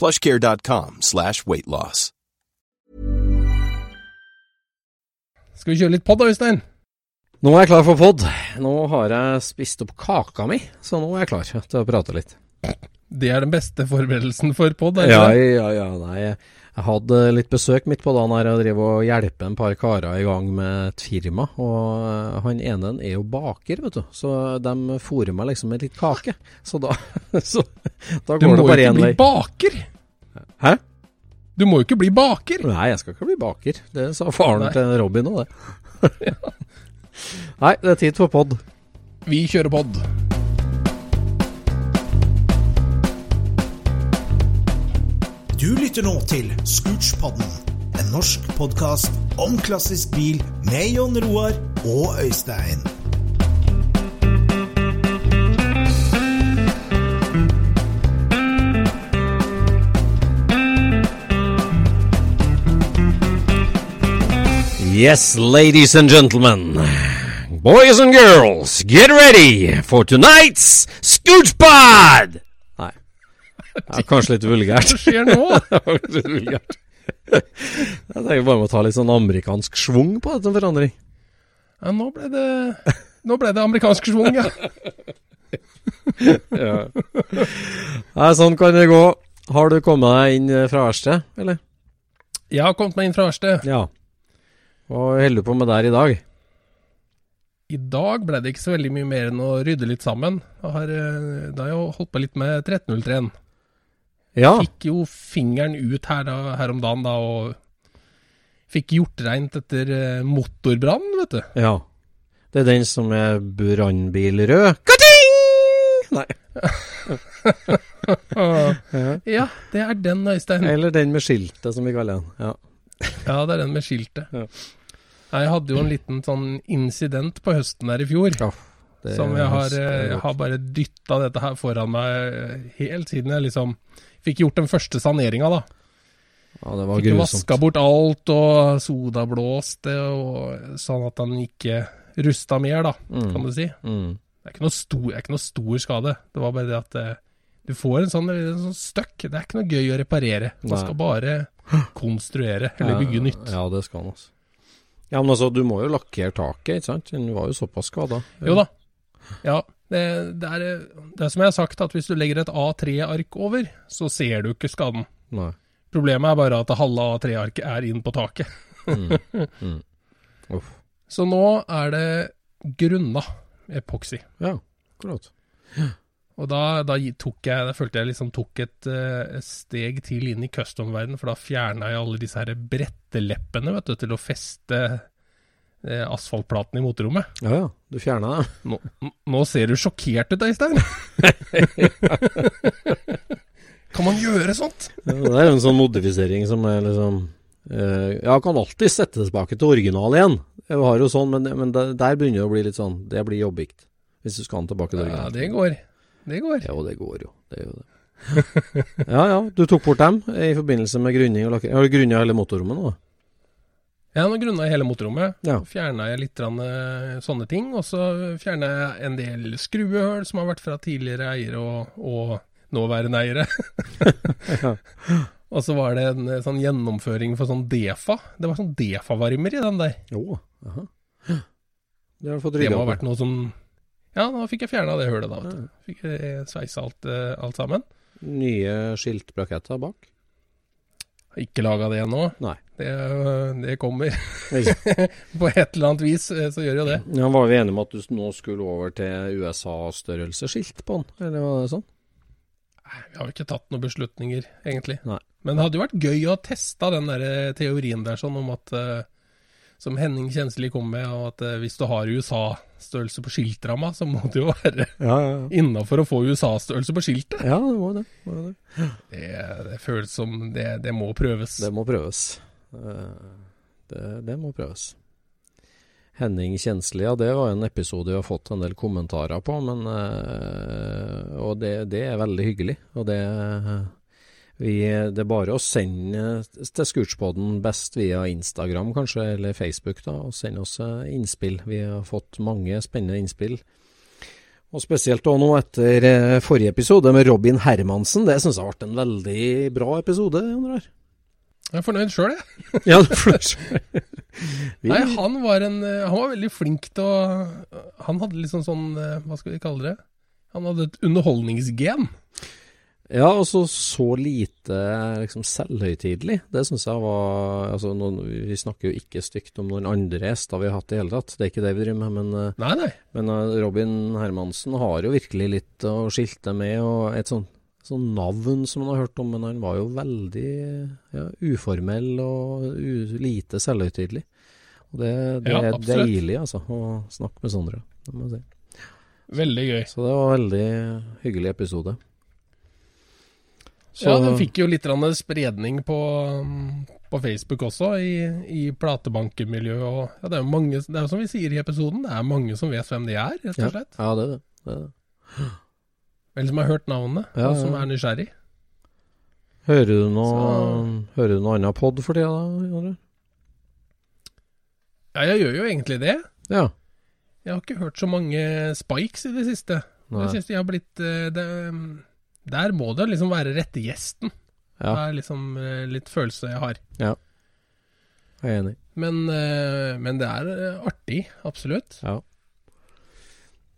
plushcare.com slash weightloss. Skal vi kjøre litt pod da, Øystein? Nå er jeg klar for pod. Nå har jeg spist opp kaka mi, så nå er jeg klar til å prate litt. Det er den beste forberedelsen for pod, Ja, ja, ja. Nei, jeg hadde litt besøk midt på dagen her Jeg drev og hjelpe en par karer i gang med et firma. Og eh, han ene er jo baker, vet du, så de fôrer meg liksom med litt kake. Så da, så, da Du går må det jo bare ikke bli baker! Hæ? Du må jo ikke bli baker! Nei, jeg skal ikke bli baker. Det sa faren Nei. til Robin òg, det. Nei, det er tid for pod. Vi kjører pod. Du lytter nå til Scootspodden, en norsk podkast om klassisk bil med Jon Roar og Øystein. Yes, ladies and gentlemen, boys and girls, get ready for tonight's Scootspod! Nei, det er kanskje litt vulgært. Hva skjer nå? Litt vulgært. Jeg tenker bare å ta litt sånn amerikansk schwung på dette forandring. Ja, nå ble det Nå ble det amerikansk schwung, ja. Ja. Nei, sånn kan det gå. Har du kommet deg inn fra verkstedet, eller? Jeg har kommet meg inn fra verkstedet. Ja. Hva holder du på med der i dag? I dag ble det ikke så veldig mye mer enn å rydde litt sammen. Har, eh, da har jeg jo holdt på litt med 1303-en. Ja. Fikk jo fingeren ut her, da, her om dagen da, og fikk gjort rent etter eh, motorbrann, vet du. ja. Det er den som er brannbilrød. Ka-ting! Nei. Ja, det er den, Øystein. Eller den med skiltet, som vi kaller den. Ja. Ja, det er den med skiltet. Ja. Jeg hadde jo en liten sånn incident på høsten der i fjor. Ja, som jeg har, er eh, jeg har bare dytta dette her foran meg eh, helt siden jeg liksom fikk gjort den første saneringa, da. Ja, det var Fikk grusomt. vaska bort alt og sodablåst det, og sånn at den ikke rusta mer, da, Mm. kan du si. Mm. Det er stor, det er ikke noe stor skade. Det var bare det at eh, du får en sånn, en sånn støkk. Det er ikke noe gøy å reparere. Man Nei. skal bare konstruere eller bygge nytt. Ja, det skal man, altså. Ja, men altså, du må jo lakkere taket, ikke sant? Den var jo såpass skada. Jo da. Ja, det, det, er, det er som jeg har sagt, at hvis du legger et A3-ark over, så ser du ikke skaden. Nei. Problemet er bare at halve A3-arket er inn på taket. Mm. Mm. Så nå er det grunna epoxy. Ja, akkurat. Og da, da tok jeg, da følte jeg liksom tok et uh, steg til inn i custom-verdenen, for da fjerna jeg alle disse her bretteleppene vet du, til å feste uh, asfaltplaten i motorrommet. Ja, ja. Du fjerna det. Nå, nå ser du sjokkert ut, Øystein! kan man gjøre sånt? Ja, det er en sånn modifisering som er liksom uh, Ja, kan alltid sette tilbake til original igjen. Jeg har jo sånn, men, men der, der begynner det å bli litt sånn Det blir jobbigt. Hvis du skal ha den tilbake til Ja, det går. Det går. Jo, det går jo. Det er jo det. Ja ja, du tok bort dem i forbindelse med grunning og lakkering. Har du grunna hele motorrommet nå? Ja, nå grunna jeg hele motorrommet. Ja. Fjerna jeg litt eh, sånne ting. Og så fjerna jeg en del skruehull som har vært fra tidligere eiere og, og nåværende eiere. Ja. og så var det en eh, sånn gjennomføring for sånn Defa. Det var sånn Defa-varmer i den der. Jo, aha. Det har du fått Det må ha vært noe som Ja, da fikk jeg fjerna det hølet, da. vet du. Fikk jeg sveisa alt, eh, alt sammen. Nye skiltbraketter bak. Har ikke laga det ennå. Nei. Det, eh, det kommer. På et eller annet vis eh, så gjør jo det. Ja, var vi enige om at du nå skulle over til USA-størrelsesskilt på den, eller var det sånn? Vi har jo ikke tatt noen beslutninger, egentlig. Nei. Men det hadde jo vært gøy å teste den der eh, teorien der, sånn om at eh, Som Henning Kjensli kom med, og at eh, hvis du har USA-størrelse på skiltramma, så må det jo være Ja, ja, ja. innafor å få USA-størrelse på skiltet. Ja, det må det. det, må det. Det, det føles som det, det må prøves. Det må prøves. Eh, Det, det må prøves. Henning Kjensli, ja det var en episode vi har fått en del kommentarer på, men eh, Og det, det er veldig hyggelig. Og det vi, Det er bare å sende til Scootspoden best via Instagram kanskje, eller Facebook, da, og sende oss eh, innspill. Vi har fått mange spennende innspill. Og spesielt da nå etter eh, forrige episode med Robin Hermansen. Det syns jeg vært en veldig bra episode. Jeg er fornøyd sjøl, jeg. Ja, du er fornøyd Vi- Nei, han var, en, eh, han var veldig flink til å Han hadde liksom sånn eh, Hva skal vi kalle det? Han hadde et underholdningsgen. Ja, og så så lite liksom selvhøytidelig. Det syns jeg var altså, noen, Vi snakker jo ikke stygt om noen andre gjester vi har hatt i hele tatt, det er ikke det vi driver med. Men, eh, Nei, nei. men eh, Robin Hermansen har jo virkelig litt å skilte med, og et sånn, sånt navn som man har hørt om, men han var jo veldig ja, uformell og lite selvhøytidelig. Og det, det Ja, er deilig, altså, å snakke med sånne. Det må jeg si. Veldig gøy. Så det var en veldig hyggelig episode. Så- Ja, den fikk jo litt spredning på, på Facebook også, i, i platebankermiljøet. Og, ja, det er mange, det er jo som vi sier i episoden, det er mange som vet hvem de er, rett og slett. ja det er det. det, er det. Eller som har hørt navnet, Ja, og som er nysgjerrig. Hører du noe, Så- hører du noe annet pod for tida, da? Ja, jeg gjør jo egentlig det. Ja. Jeg har ikke hørt så mange spikes i det siste. Nei. Jeg synes de har blitt eh, det, Der må det liksom være rette gjesten. Ja, Det er liksom eh, litt følelse jeg har. Ja. jeg er enig. Men, eh, men det er eh, artig, absolutt. Ja.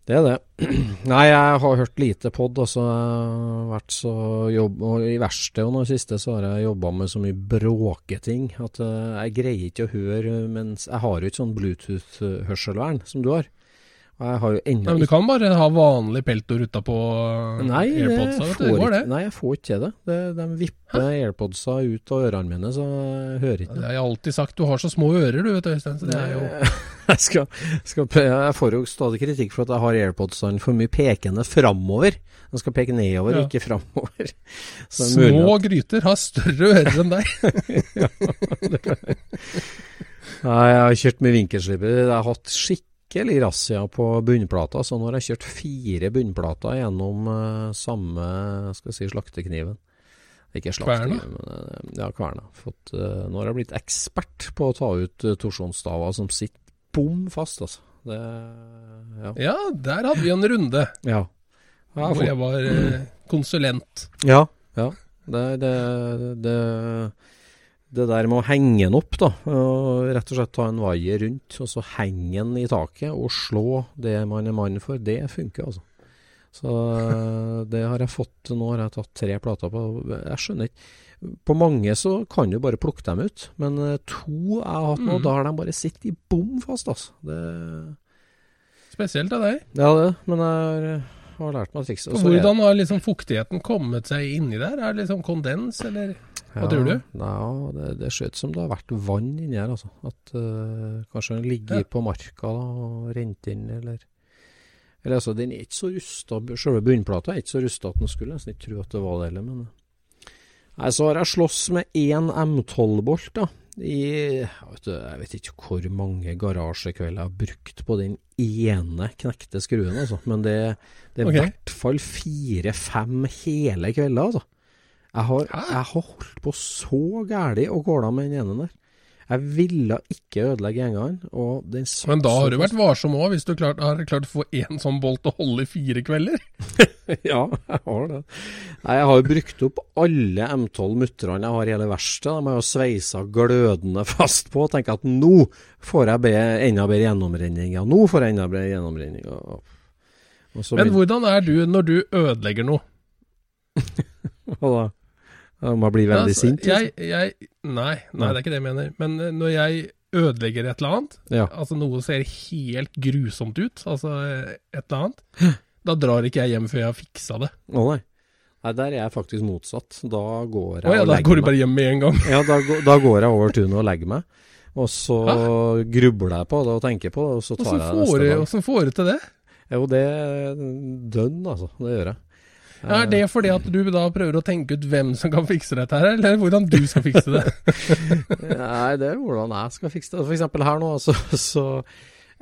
Det er det. Nei, jeg har hørt lite pod. Altså, så vært så jobb... Og i verkstedet og nå i siste så har jeg jobba med så mye bråketing at jeg greier ikke å høre mens Jeg har jo ikke sånn Bluetooth-hørselvern som du har. Jeg har jo Nei, men du kan bare ha vanlig peltor utapå Nei, det AirPodsa, vet du. Det går, det. nei, jeg får ikke det. det. De vipper AirPodsa ut av ørene mine, så jeg hører ikke Det noe. har jeg alltid sagt. Du har så små ører, du vet Øystein. Så det er jo jeg, skal, skal, jeg får jo stadig kritikk for at jeg har AirPodsene for mye pekende framover. De skal peke nedover, Ja. ikke framover. Det er Små at- gryter har større ører enn deg. Nei, jeg har kjørt med vinkelsliper. Jeg har hatt skikkelig razzia på bunnplata, så nå har jeg kjørt fire bunnplater gjennom eh, samme skal si, slaktekniven. Ikke slaktekniven, men eh, ja, kverna. Fått, eh, nå har jeg blitt ekspert på å ta ut torsjonsstaver som sitter bom fast, altså. Det Ja. Ja, der hadde vi en runde ja. ja hvor jeg var konsulent. Ja, ja. Det, det, det, det der med å henge den opp, da. Rett og slett ta en vaier rundt, og så henge den i taket og slå det man er mann for, det funker, altså. Så eh, det har jeg fått Nå har jeg tatt tre plater på. Jeg skjønner ikke På mange så kan du bare plukke dem ut, men eh, to jeg har hatt nå, Mm. da har de bare sittet i bom fast, altså. Det, Spesielt av deg. ja, det, men jeg har lært meg trikset. og hvordan har liksom fuktigheten kommet seg inni der? Er det liksom kondens, eller? Hva tror du? Ja, det, det ser ut som det har vært vann inni her, altså. At uh, kanskje den ligger Ja. på marka da, og rent inn, eller Eller altså, den er ikke så rusta, selve bunnplata er ikke så rusta at den skulle nesten ikke tro at det var det heller, men Nei, så har jeg slåss med én M12-bolt, da. I, vet du, jeg vet ikke hvor mange garasjekvelder jeg har brukt på den ene knekte skruen, altså. Men det, det er i okay. hvert fall fire-fem hele kvelder, altså. Jeg har, jeg har holdt på så gæli og gåla med den ene der. Jeg ville ikke ødelegge satt Men da har du vært varsom òg, hvis du klart, har klart å få én sånn bolt å holde i fire kvelder. Ja, jeg har det. Nei, jeg har jo brukt opp alle M12 mutterne jeg har i hele verkstedet. De har jo sveisa glødende fast på tenker at nå får jeg enda bedre gjennomrenning. Ja, nå får jeg enda bedre gjennomrenning. Og, og så Men hvordan er du når du ødelegger noe? Hva da, må jeg bli veldig Altså, sint. liksom. Jeg, jeg, nei, nei, det er ikke det jeg mener. Men eh, når jeg ødelegger et eller annet, Ja. altså noe ser helt grusomt ut, altså eh, et eller annet, da drar ikke jeg hjem før jeg har fiksa det. Å nei. Nei, der er jeg faktisk motsatt. Da går jeg oh, ja, og da går du bare hjem med en gang. Ja, da, da går jeg over tunet og legger meg. Og så grubler jeg på det og tenker på det, og så tar Åssen jeg det neste dag. hvordan får du til det? Jo, det er dønn, altså. Det gjør jeg. Er det fordi at du da prøver å tenke ut hvem som kan fikse dette her, eller hvordan du skal fikse det? Nei, det er hvordan jeg skal fikse det. For eksempel her nå, så, så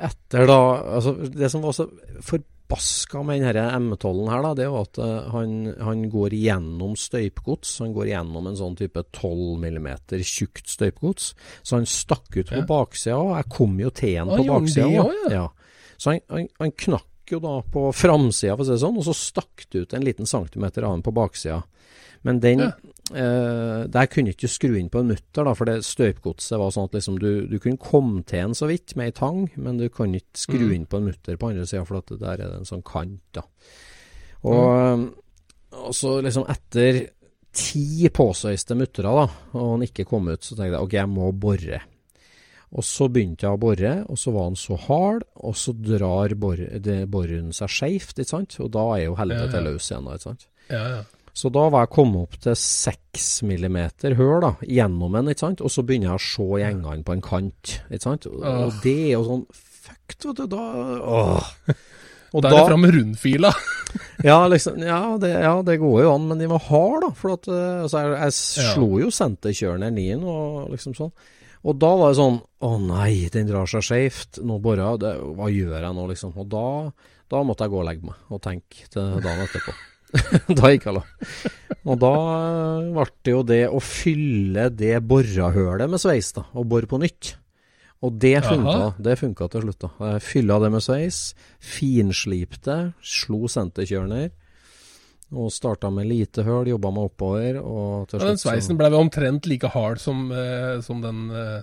etter da altså Det som var så forbaska med denne M12-en her, da, det var at eh, han, han går gjennom støypegods. Han går gjennom en sånn type 12 mm tjukt støypegods. Så han stakk ut på Ja. baksida, jeg kom jo til han på baksida. også, ja? Så han, han, han knakk jo da på framsida, for å si det sånn, og så stakk det ut en liten centimeter av den på baksida. Men den Ja. eh, Der kunne ikke skru inn på en mutter, da, for det støypgodset var sånn at liksom du, du kunne komme til en så vidt med ei tang, men du kan ikke skru Mm. inn på en mutter på andre sida, for at der er det en sånn kant, da. Og, og så liksom etter ti påsøyste muttere, da, og han ikke kom ut, så tenkte jeg ok, jeg må bore. Og så begynte jeg å bore, og så var han så hard, og så drar bor, boren seg skeivt, ikke sant? Og da er jo helvete Ja, ja. løs igjen, ikke sant? Ja, ja. Så da var jeg kommet opp til seks millimeter høl da, gjennom den, ikke sant? Og så begynner jeg å se gjengene på en kant, ikke sant? Og, og det er jo sånn, fuck, vet du, da, åh. Og Da er det fram rundfila. ja, liksom, ja, det, ja, det går jo an, men de var harde, da. For at, eh, altså, jeg, jeg slo jo senterkjøreren i den, og liksom sånn. Og da var det sånn Å nei, den drar seg skeivt. Nå borer det- Hva gjør jeg nå, liksom? Og da, da måtte jeg gå og legge meg og tenke til dagen etterpå. da gikk jeg la. Og da eh, ble det jo det å fylle det borahølet med sveis, da. Og bore på nytt. Og det funka, det funka til slutt. da. Jeg fylla det med sveis, finslipte, slo senterkjørner. Og starta med lite høl, jobba meg oppover. Og til Ja, den sveisen ble vel omtrent like hard som, eh, som den eh,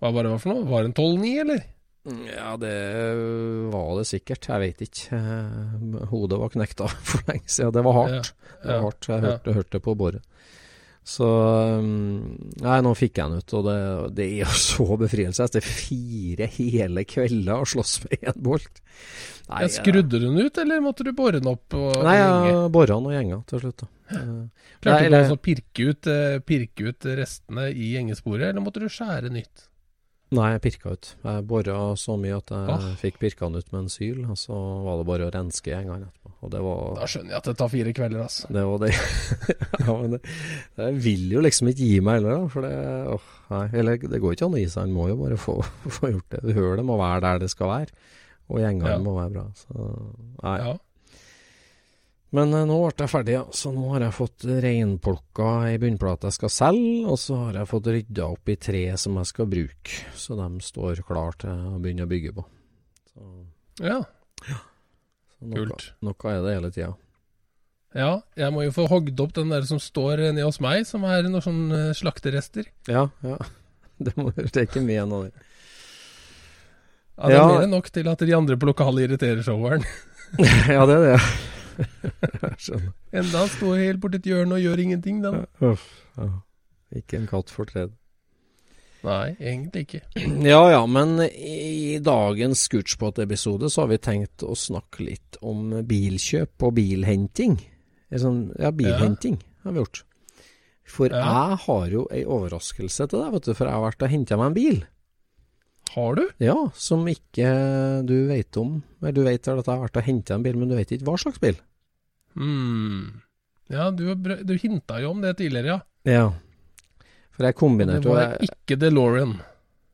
Hva var det for noe? Var det en 12-9, eller? Ja, det var det sikkert. Jeg vet ikke. Eh, Hodet var knekta for lenge siden. Det var hardt. Det var hardt. Jeg ja. hørte, hørte det på boret. Så um, Nei, nå fikk jeg den ut, og det, det er jo så befrielse. Etter fire hele kvelder å slåss med én bolt. Nei, jeg skrudde du den ut, eller måtte du bore den opp? Og, Nei, jeg bora den og gjenga til slutt, da. Eh, Klarte nei, du eller- å pirke ut, eh, pirke ut restene i gjengesporet, eller måtte du skjære nytt? Nei, jeg pirka ut. Jeg bora så mye at jeg ah. fikk pirka den ut med en syl, og så var det bare å renske etterpå. Og det var Da skjønner jeg at det tar fire kvelder, altså. Det var det. ja, men det, jeg vil jo liksom ikke gi meg heller, da. For det åh, nei, Eller det går ikke an å gi seg, en må jo bare få, få gjort det. Hølet må være der det skal være. Og gjengene Ja. må være bra. Så, nei. Ja. Men eh, nå ble jeg ferdig, ja. Så nå har jeg fått reinplukka ei bunnplate jeg skal selge, og så har jeg fått rydda opp i tre som jeg skal bruke. Så de står klar til å begynne å bygge på. Så, ja. så noe, Kult. Noe er det hele tida. Ja, jeg må jo få hogd opp den der som står nede hos meg, som er noen sånne eh, slakterester. Ja, ja. Det, må, er ikke mye nå. det. Ja, det er Ja. mer enn nok til at de andre på lokalet irriterer den. ja, det er det. Jeg skjønner. Enda han står helt borti et hjørne og gjør ingenting, da. Uff. Ja. Ikke en katt fortred. Nei, egentlig ikke. Ja ja, men i dagens Scootspot-episode så har vi tenkt å snakke litt om bilkjøp og bilhenting. Sånn, ja, bilhenting har vi gjort. For Ja. jeg har jo ei overraskelse til deg, vet du, for jeg har vært og henta meg en bil. Har du? Ja, som ikke du vet om. Eller du vet at jeg har vært og henta en bil, men du vet ikke hva slags bil. Hmm. Ja, du, du hinta jo om det tidligere, ja. Ja. For jeg Det kombinerte jo var jeg- ikke DeLorean.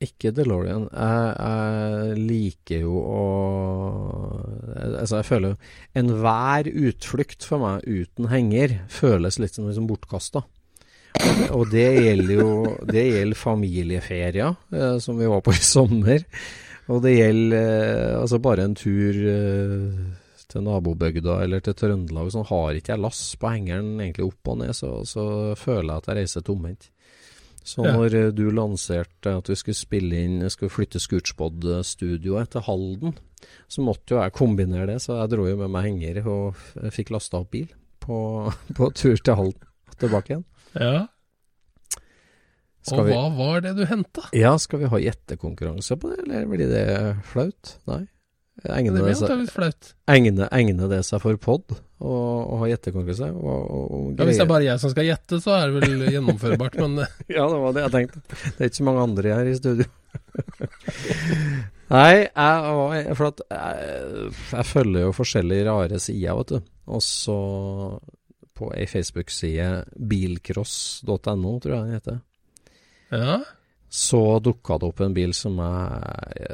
Ikke DeLorean. Jeg, jeg liker jo å Altså, jeg føler jo Enhver utflukt for meg uten henger føles litt som som bortkasta. Og det gjelder jo Det gjelder familieferier, eh, som vi var på i sommer. Og det gjelder eh, altså bare en tur eh, til nabobygda eller til Trøndelag. Sånn har ikke jeg lass på hengeren egentlig opp og ned, så, så føler jeg at jeg reiser tomhendt. Så når eh, du lanserte at vi skulle spille inn, skulle flytte Scootspod-studioet til Halden, så måtte jo jeg kombinere det, så jeg dro jo med meg henger og fikk lasta opp bil på, på tur til Halden tilbake igjen. Ja. Skal Og vi, hva var det du henta? ja, skal vi ha gjettekonkurranse på det, eller blir det flaut? Nei. Det Egner det flaut. egner, egner det seg for pod å, ha gjettekonkurranse? Ja, hvis det er bare jeg som skal gjette, så er det vel gjennomførbart, men eh, Ja, det var det jeg tenkte. Det er ikke så mange andre her i studio. Nei, jeg, for at jeg, jeg følger jo forskjellige rare sider, vet du. Og så på ei Facebook-side, bilcross.no, tror jeg den heter, ja. Så dukka det opp en bil som jeg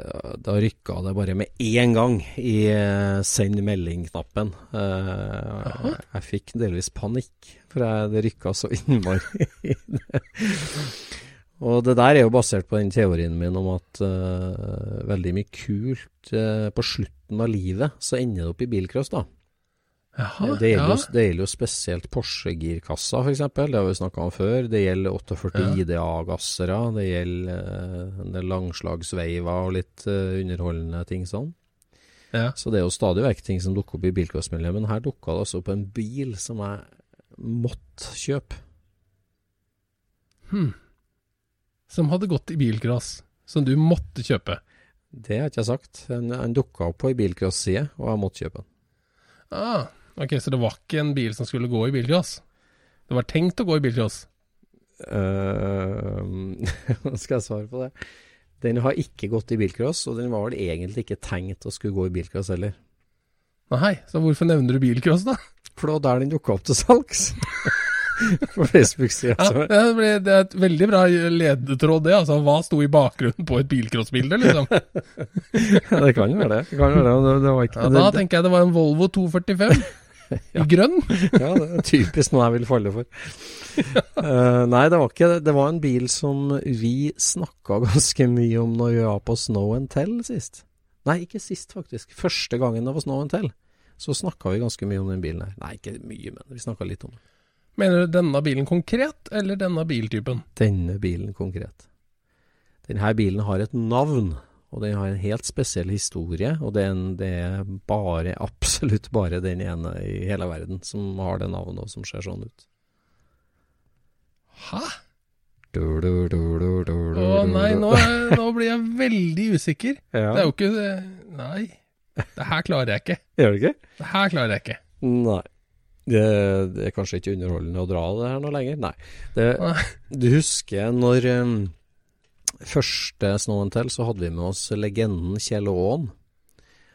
Da rykka det bare med én gang i eh, send melding-knappen. Jeg, jeg fikk delvis panikk, for jeg, det rykka så innmari i det. Og det der er jo basert på den teorien min om at uh, veldig mye kult uh, på slutten av livet, så ender det opp i bilcross, da. Jaha, Det gjelder, ja. jo, det gjelder jo spesielt Porsche-girkassa, f.eks. Det har vi snakka om før. Det gjelder 48 Ja. IDA-gassere. Det gjelder eh, en del langslagsveiver og litt eh, underholdende ting sånn. ja. Så det er jo stadig vekk ting som dukker opp i bilcrossmiljøet. Men her dukka det altså opp en bil som jeg måtte kjøpe. Hm. Som hadde gått i bilcross, som du måtte kjøpe. Det har ikke jeg sagt. Den, den dukka opp på ei bilcross-side, og jeg måtte kjøpe den. Ah, ok, så det var ikke en bil som skulle gå i bilcross? Det var tenkt å gå i? Eh, Hva skal jeg svare på det? Den har ikke gått i bilcross, og den var vel egentlig ikke tenkt å skulle gå i bilcross heller. Nei, så hvorfor nevner du bilcross, da? For det var der den dukka opp til salgs. på Facebook-sida. Ja, det, det er et veldig bra ledetråd, det. altså Hva sto i bakgrunnen på et bilcrossbilde, liksom? det kan jo være det. det, kan være det. det, det var ikke, Ja, da tenker jeg det var en Volvo 245 i grønn. ja, det er typisk noe jeg vil falle for. uh, nei, det var ikke det. Det var en bil som vi snakka ganske mye om når vi var på Snow and Tell sist. Nei, ikke sist, faktisk. Første gangen det var Snow and Tell, så snakka vi ganske mye om den bilen her. Nei, ikke mye, men vi snakka litt om den. Mener du denne bilen konkret, eller denne biltypen? Denne bilen konkret. Denne bilen har et navn, og den har en helt spesiell historie. Og det er, en, det er bare, absolutt bare den ene i hele verden som har det navnet, og som ser sånn ut. Hæ? Å nei, nå, nå blir jeg veldig usikker. ja. Det er jo ikke Nei. Det her klarer jeg ikke. Gjør du ikke? Det her klarer jeg ikke. Nei. Det, det er kanskje ikke underholdende å dra det her noe lenger. Nei. Det, du husker når um, første Snow and Tell, så hadde vi med oss legenden Kjell Aaen.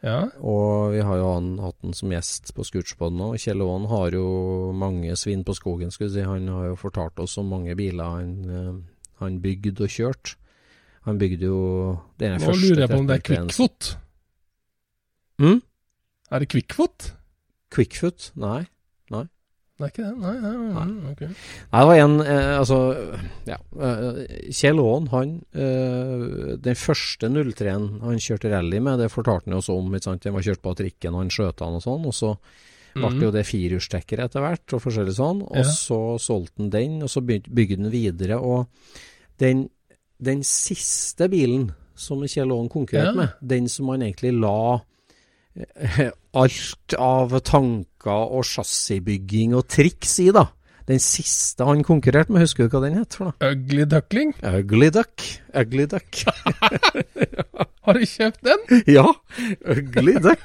Ja. Og vi har jo han, hatt han som gjest på Scootspoden nå. Kjell Aaen har jo mange svin på skogen, skulle si. Han har jo fortalt oss om mange biler han, eh, han bygde og kjørte. Han bygde jo den Nå første lurer jeg på om det er 1331. Quickfoot. Mm? Er det Quickfoot? Quickfoot? Nei. Det er ikke det? Nei, nei, nei, nei. ok. Nei, det var en eh, Altså, ja. eh, Kjell Aaen, han eh, Den første 03-en han kjørte rally med, det fortalte han jo også om. Ikke sant? Den var kjørt på trikken, og han skjøt han og sånn. Og så ble det jo det firehjulstrekker etter hvert, og forskjellig sånn. Og Ja. så solgte han den, og så bygde han videre. Og den, den siste bilen som Kjell Aaen konkurrerte Ja. med, den som han egentlig la alt av tanker og chassisbygging og triks i, da. Den siste han konkurrerte med, husker du hva den het for? Ugly Duckling. Ugly Duck. Ugly Duck. Har du kjøpt den? ja, Ugly Duck.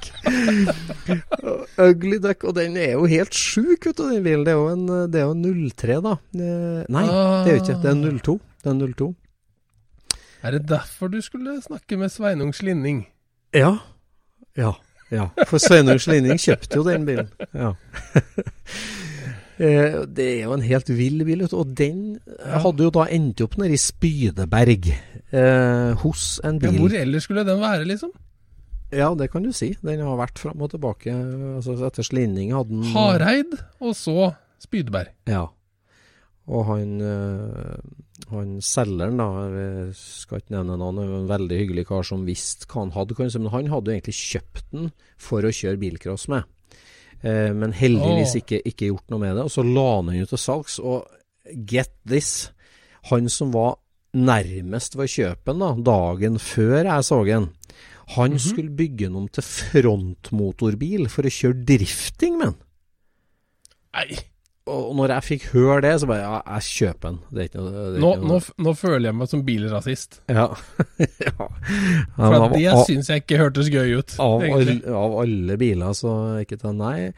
ugly Duck, og den er jo helt sjuk, vet du, den bilen. Det er jo en, det er jo 03, da. Eh, Nei, det er jo ikke. Det er 02. Det er 02. Er det derfor du skulle snakke med Sveinung Slinning? Ja. Ja. Ja. For Sveinung Slinning kjøpte jo den bilen. Ja. Eh, det er jo en helt vill bil. Og den hadde jo da endt opp nede i Spydeberg, eh, hos en Ja, bil. hvor ellers skulle den være, liksom? Ja, det kan du si. Den har vært fram og tilbake. Altså, etter Slinning hadde den Hareid, og så Spydeberg. Ja. Og han, eh, han selgeren, da, jeg skal ikke nevne navn, en veldig hyggelig kar som visste hva han hadde, men han hadde jo egentlig kjøpt den for å kjøre bilcross med. Eh, men heldigvis ikke, ikke gjort noe med det. Og så la han den ut til salgs, og get this, han som var nærmest ved å kjøpe den da, dagen før jeg så den, han skulle bygge den om til frontmotorbil for å kjøre drifting med den. Nei, Og når jeg fikk høre det, så bare Ja, jeg kjøper den. Det er ikke noe, er nå, ikke noe. Nå, nå føler jeg meg som bilrasist. Ja. ja. For av, det syns jeg ikke hørtes gøy ut. av, av alle biler, så ikke ta nei.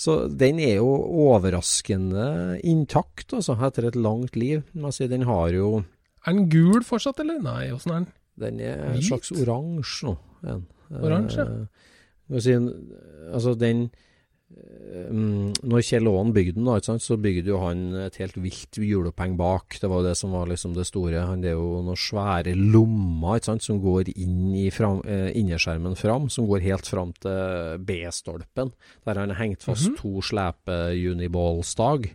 Så den er jo overraskende intakt, altså, etter et langt liv. Altså, den har jo Er den gul fortsatt, eller? Nei, åssen er den? Den er en slags oransje nå. Oransje? Eh, altså den Når Kjell Aaen bygde den, da, så bygde jo han et helt vilt hjuloppheng bak. Det var jo det som var liksom det store. Han, det er jo noen svære lommer som går inn i fram, eh, innerskjermen fram, som går helt fram til B-stolpen. Der han har hengt fast to slepe uniball-stag.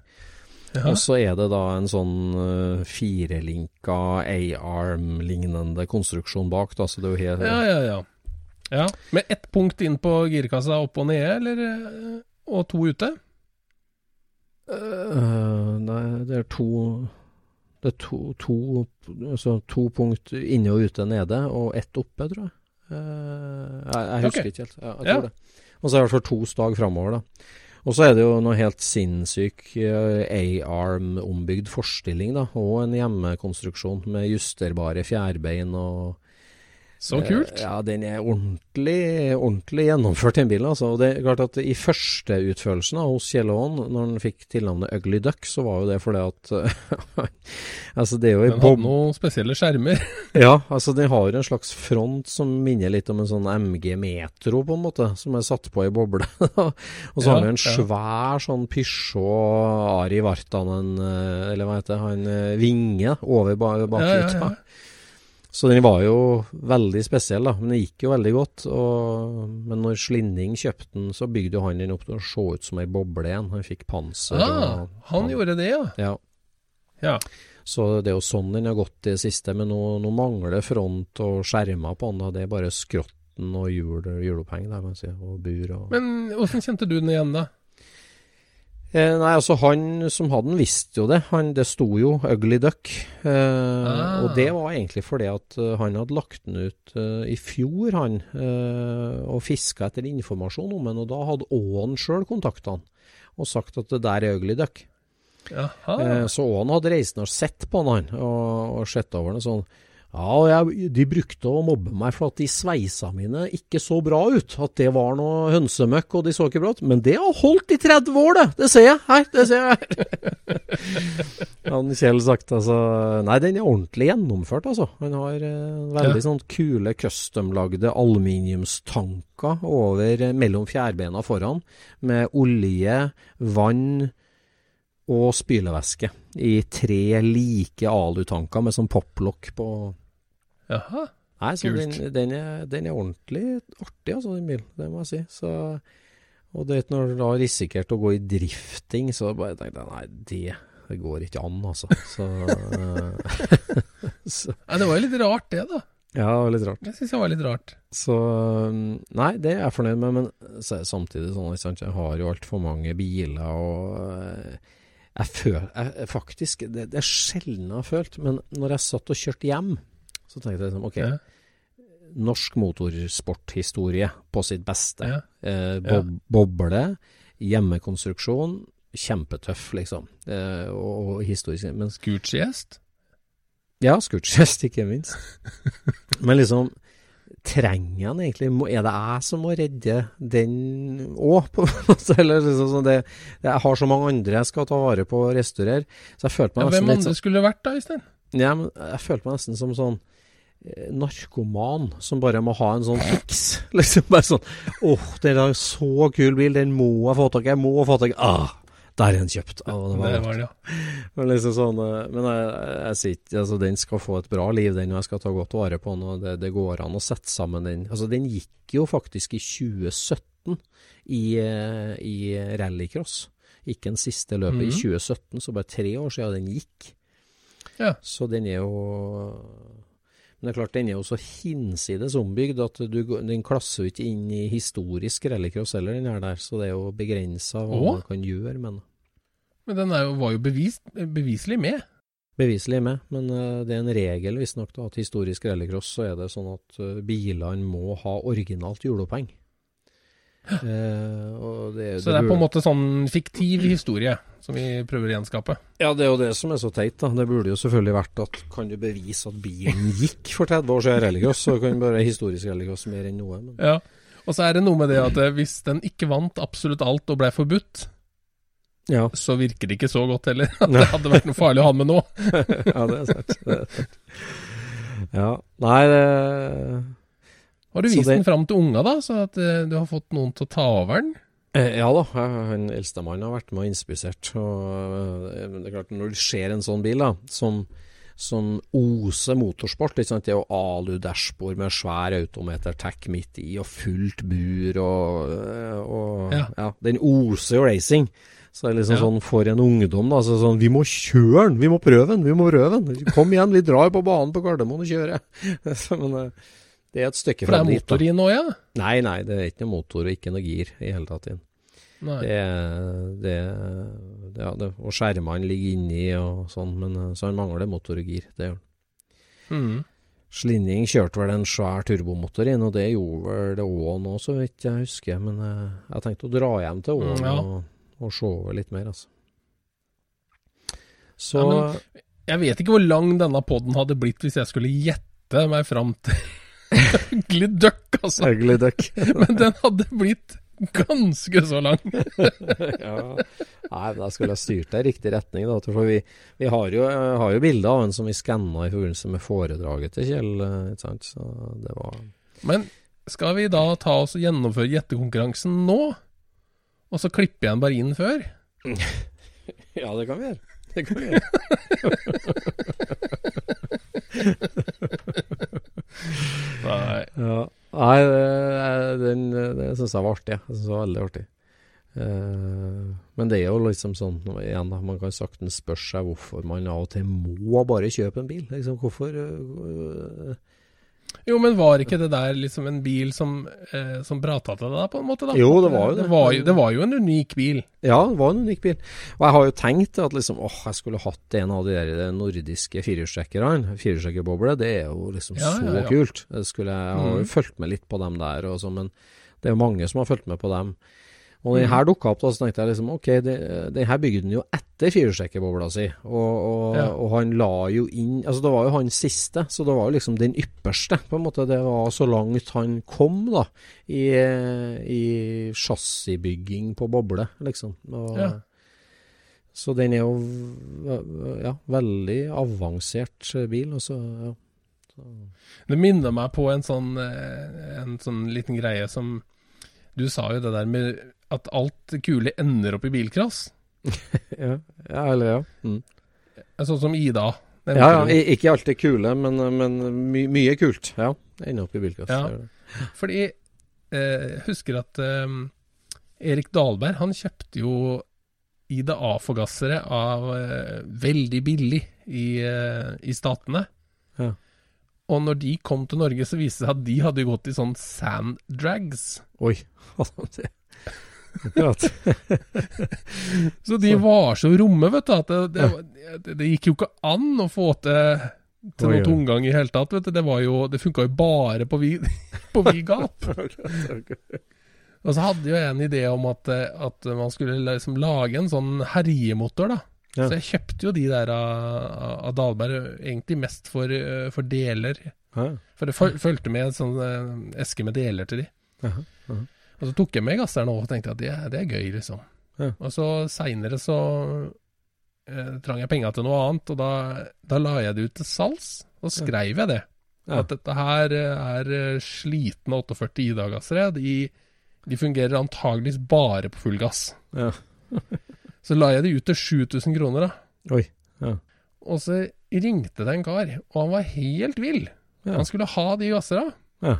Ja. Og så er det da en sånn uh, firelinka A-arm-lignende konstruksjon bak. Da, så det er jo helt ja, ja, ja. Ja. Med ett punkt inn på girkassa opp og nede, eller? eh, Og to ute? Uh, Nei, det er to Det er to, to, altså to punkt inne og ute nede, og ett oppe, tror jeg. Uh, jeg, jeg husker okay. ikke helt. Ja, jeg Ja. tror det. Og så er det fall to stag framover, da. Og så er det jo noe helt sinnssyk eh, A-arm ombygd forstilling, da. Og en hjemmekonstruksjon med justerbare fjærbein og Så kult. Eh, Ja, den er ordentlig, ordentlig gjennomført, den bilen. Altså. Og det er klart at I førsteutførelsen hos Kjell Aaen, når han fikk tilnavnet Ugly Duck, så var jo det fordi at Altså, det er jo Den hadde noen spesielle skjermer. Ja, altså den har en slags front som minner litt om en sånn MG Metro, på en måte, som er satt på i boble. og så Ja, har vi en svær sånn Peugeot Ari Vartanen, eh, eller hva heter det, han eh, Vinge, over bakruta. Ja, ja, ja. Så den var jo veldig spesiell, da. Men det gikk jo veldig godt. Og, men når Slinning kjøpte den, så bygde jo han den opp til å se ut som ei boble igjen. Han fikk panser. Ah, og, han gjorde det, ja. Ja. Ja. Så det er jo sånn den har gått i det siste. Men nå, nå mangler front og skjermer på den. da. Det er bare skrotten og hjul, hjuloppheng der, kan jeg si. Og bur og Men åssen kjente du den igjen, da? Eh, nei, altså han som hadde den visste jo det. Han, det sto jo 'Ugly Duck'. Eh, Ah. Og det var egentlig fordi at eh, han hadde lagt den ut eh, i fjor, han. eh, og fiska etter informasjon om den. Og da hadde Åen sjøl kontakta han og sagt at det der er 'Ugly Duck'. Eh, så Åen hadde reist ned og sett på den, han, og, og sett over den sånn. Ja, og jeg, de brukte å mobbe meg for at de sveisa mine ikke så bra ut. At det var noe hønsemøkk, og de så ikke bra ut. Men det har holdt i 30 år, det! Det ser jeg her! Det ser jeg her! Han Kjell sagt altså Nei, den er ordentlig gjennomført, altså. Han har eh, veldig Ja. sånn kule custom-lagde aluminiumstanker over eh, mellom fjærbeina foran, med olje, vann og spylevæske i tre like alutanker med sånn poplokk på Jaha. Nei, så den, Kult. den, er, den er ordentlig artig, altså, den bilen. Det må jeg si. Så, og det er når du har risikert å gå i drifting, så bare tenkte jeg nei, det, det går ikke an, altså. Så, eh, så Nei, det var jo litt rart, det, da. Ja, det var litt rart. Det syns det var litt rart. Så um, Nei, det er jeg fornøyd med, men samtidig sånn jeg har jo altfor mange biler, og eh, jeg føler jeg, Faktisk, det, det er sjelden jeg har følt, men når jeg satt og kjørte hjem, så tenkte jeg liksom OK, Ja. norsk motorsporthistorie på sitt beste. Ja. Eh, bob, Boble, hjemmekonstruksjon, kjempetøff, liksom. Eh, og, og historisk. Men Gucci-gjest? ja, Scootchest, ikke minst. Men liksom Trenger han egentlig? Er det jeg som må redde den òg, på en måte? Eller liksom sånn det, Jeg har så mange andre jeg skal ta vare på og restaurere. Så jeg følte Ja, meg hvem nesten litt andre sånn skulle det vært da, Øystein? ja, men Jeg følte meg nesten som sånn narkoman som bare må ha en sånn fiks. Liksom bare sånn Åh, det er en så kul bil, den må jeg få tak i. Jeg må få tak i ah, Der er den kjøpt. Ah, det var Det var det, ja. Men liksom sånn eh, Men jeg, jeg sier ikke Altså, den skal få et bra liv, den, og jeg skal ta godt vare på den, og det, det går an å sette sammen den. Altså, den gikk jo faktisk i 2017 i, eh, i rallycross. Ikke den siste løpet i Mhm. 2017, så bare tre år siden den gikk. Ja. Så den er jo Men det er klart, den er jo så hinsides ombygd at du, den klasser jo ikke inn i historisk rallycross heller, den her der. Så det er jo begrensa hva Åh? man kan gjøre med den. Men den jo, var jo bevis, beviselig med. Beviselig med, men eh, det er en regel visstnok at historisk rallycross så er det sånn at eh, bilene må ha originalt hjuloppheng. Og det, Så det er på en måte sånn fiktiv historie som vi prøver å gjenskape. Ja, det er jo det som er så teit, da. Det burde jo selvfølgelig vært at kan du bevise at bilen gikk for 30 år siden religiøs, så kan bare historisk religiøs mer enn noe. Men Ja. Og så er det noe med det at eh, hvis den ikke vant absolutt alt og blei forbudt, ja, så virker det ikke så godt heller. At det hadde vært noe farlig å ha med nå. ja det er sant. Det er sant. Ja. Nei, det Har du vist det- den fram til unga, da, så at uh, du har fått noen til å ta over den? Eh, Ja da, han eldstemann har vært med og inspisert. Og eh, det er klart, når du ser en sånn bil da, som, som oser motorsport sant? Det er alu-dashbord med svær autometer-tack midt i, og fullt bur, og, og Ja. ja. Den oser jo racing. Så det er liksom Ja. sånn for en ungdom, da. Så sånn, vi må kjøre den! Vi må prøve den! Vi må prøve den! Kom igjen, vi drar på banen på Gardermoen og kjører! Men det er et stykke For det er dit, motor i nå, ja? Nei, nei, det er ikke noe motor og ikke noe gir i hele tatt. inn. Det, det, ja, det Og skjermene ligger inni og sånn, men eh, så han mangler motor og gir. Det gjør han. Mm. Slinning kjørte vel en svær turbomotor inn, og det gjorde vel det òg nå, så vidt jeg husker. Men uh, jeg tenkte å dra hjem til Åen Mm, ja. og, og se over litt mer, altså. Så Ja, Jeg vet ikke hvor lang denne poden hadde blitt hvis jeg skulle gjette meg fram til Ugly Duck, altså. Ugly duck. Men den hadde blitt ganske så lang. ja. Nei, men da skulle jeg styrt deg i riktig retning. Da, for vi, vi har jo, har jo bilder av en som vi skanna i forbindelse med foredraget til Kjell. eh, Ikke sant? Så det var Men skal vi da ta oss og gjennomføre gjettekonkurransen nå? Og så klipper jeg den bare inn før? Ja, det kan vi gjøre. Det kan vi gjøre. Ja. Nei, den, det syns jeg var artig. Jeg synes det var veldig artig. Uh, men det er jo liksom sånn igjen da, Man kan saktens spørre seg hvorfor man av og til må bare kjøpe en bil. Liksom, hvorfor øh, Jo, men var ikke det der liksom en bil som, eh, som prata til deg, på en måte? da? Jo, det var jo det. Det var jo, det var jo en unik bil. Ja, det var en unik bil. Og jeg har jo tenkt at liksom, åh, jeg skulle hatt en av de der nordiske firehjulstrekkerne. Firehjulstrekkerboble, det er jo liksom Ja, så ja, ja. kult. Jeg, skulle, jeg har jo mm. fulgt med litt på dem der, og så, men det er jo mange som har fulgt med på dem. Og den her dukka opp, da, så tenkte jeg liksom ok, det, den her bygde den jo etter firehjulstrekkerbobla si. Og, og, Ja. og han la jo inn Altså, det var jo hans siste, så det var jo liksom den ypperste, på en måte. Det var så langt han kom, da, i, i chassisbygging på boble, liksom. Og, Ja. Så den er jo ja, veldig avansert bil. Og så, ja. Det minner meg på en sånn, eh, en sånn liten greie som Du sa jo det der med at alt kule ender opp i bilcross. ja, ja, eller ja. Mm. Sånn som Ida. Ja, ja, ikke alltid kule, men, men my, mye kult. Ja, ender opp i bilkast. Ja. Fordi eh, husker at eh, Erik Dahlberg han kjøpte jo Ida A-forgassere av eh, veldig billig i, eh, i Statene. Ja. Og når de kom til Norge, så viste det seg at de hadde gått i sånn sand drags. Oi. Så de var så romme, vet du, at det, det, det, gikk jo ikke an å få til, til noen tomgang i hele tatt. vet du. Det var jo, det funka jo bare på vid, på vid gap. Og så hadde jo en idé om at, at man skulle liksom lage en sånn herjemotor, da. Ja. Så jeg kjøpte jo de der av, Dahlberg, egentlig mest for, for deler. Ja. For det fulgte med en sånn eh, eske med deler til de. Aha, jaha. Og så tok jeg med gasseren og tenkte at det, det er gøy, liksom. Ja. Og så seinere så eh, trang jeg penger til noe annet, og da, da la jeg det ut til salgs. Og skrev jeg det. Ja. At dette her eh, er eh, slitne 48 Ida-gassere. De, de fungerer antageligvis bare på full gass. Ja. Så la jeg det ut til 7000 kroner, da. Oi. Ja. Og så ringte det en kar, og han var helt vill. Ja. Han skulle ha de gassera. Ja.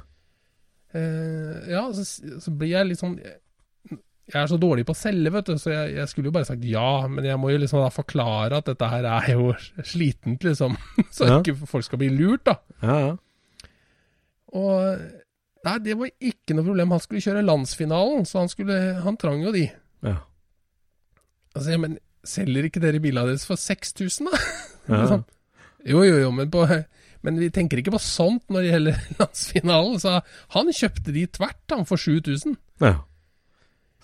Eh, ja, så, så blir jeg litt sånn Jeg er så dårlig på å selge, vet du, så jeg, jeg skulle jo bare sagt ja, men jeg må jo liksom da forklare at dette her er jo slitent, liksom. Så Ja. ikke folk skal bli lurt, da. Ja, ja. Og Nei, det var ikke noe problem. Han skulle kjøre landsfinalen, så han, skulle, han trang jo de. Ja. Altså, ja, men selger ikke dere bilene deres for 6000, da? Ja. Liksom. Jo, jo, jo, men, på, men vi tenker ikke på sånt når det gjelder landsfinalen. Så han kjøpte de tvert, han, for 7000. ja.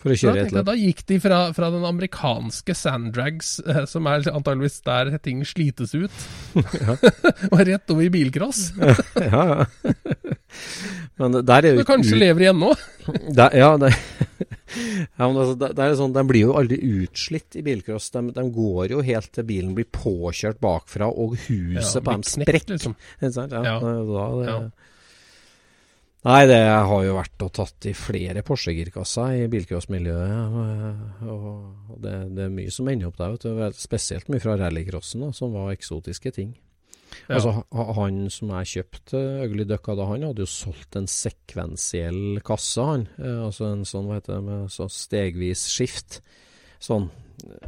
For å kjøre et løp. da gikk de fra, fra den amerikanske Sandrags, eh, som er antageligvis der ting slites ut, og rett over i bilcross. ja, ja. Men der er jo ikke kanskje ut- lever igjen nå? Der, ja, det, ja, men altså, det, er sånn, de blir jo aldri utslitt i bilcross. De, de går jo helt til bilen blir påkjørt bakfra og huset Ja, på dem sprekker. liksom. Ja. Ja. Da, det, Ja. Nei, det har jo vært og tatt i flere Porsche-girkasser i bilcrossmiljøet. Og, det, det er mye som ender opp der. Vet du. Spesielt mye fra rallycrossen, da, som var eksotiske ting. Ja. Altså, Han som jeg kjøpte Ugly Duck av, da, han hadde jo solgt en sekvensiell kasse, han. Eh, altså en sånn, hva heter det, med så stegvis skift. Sånn,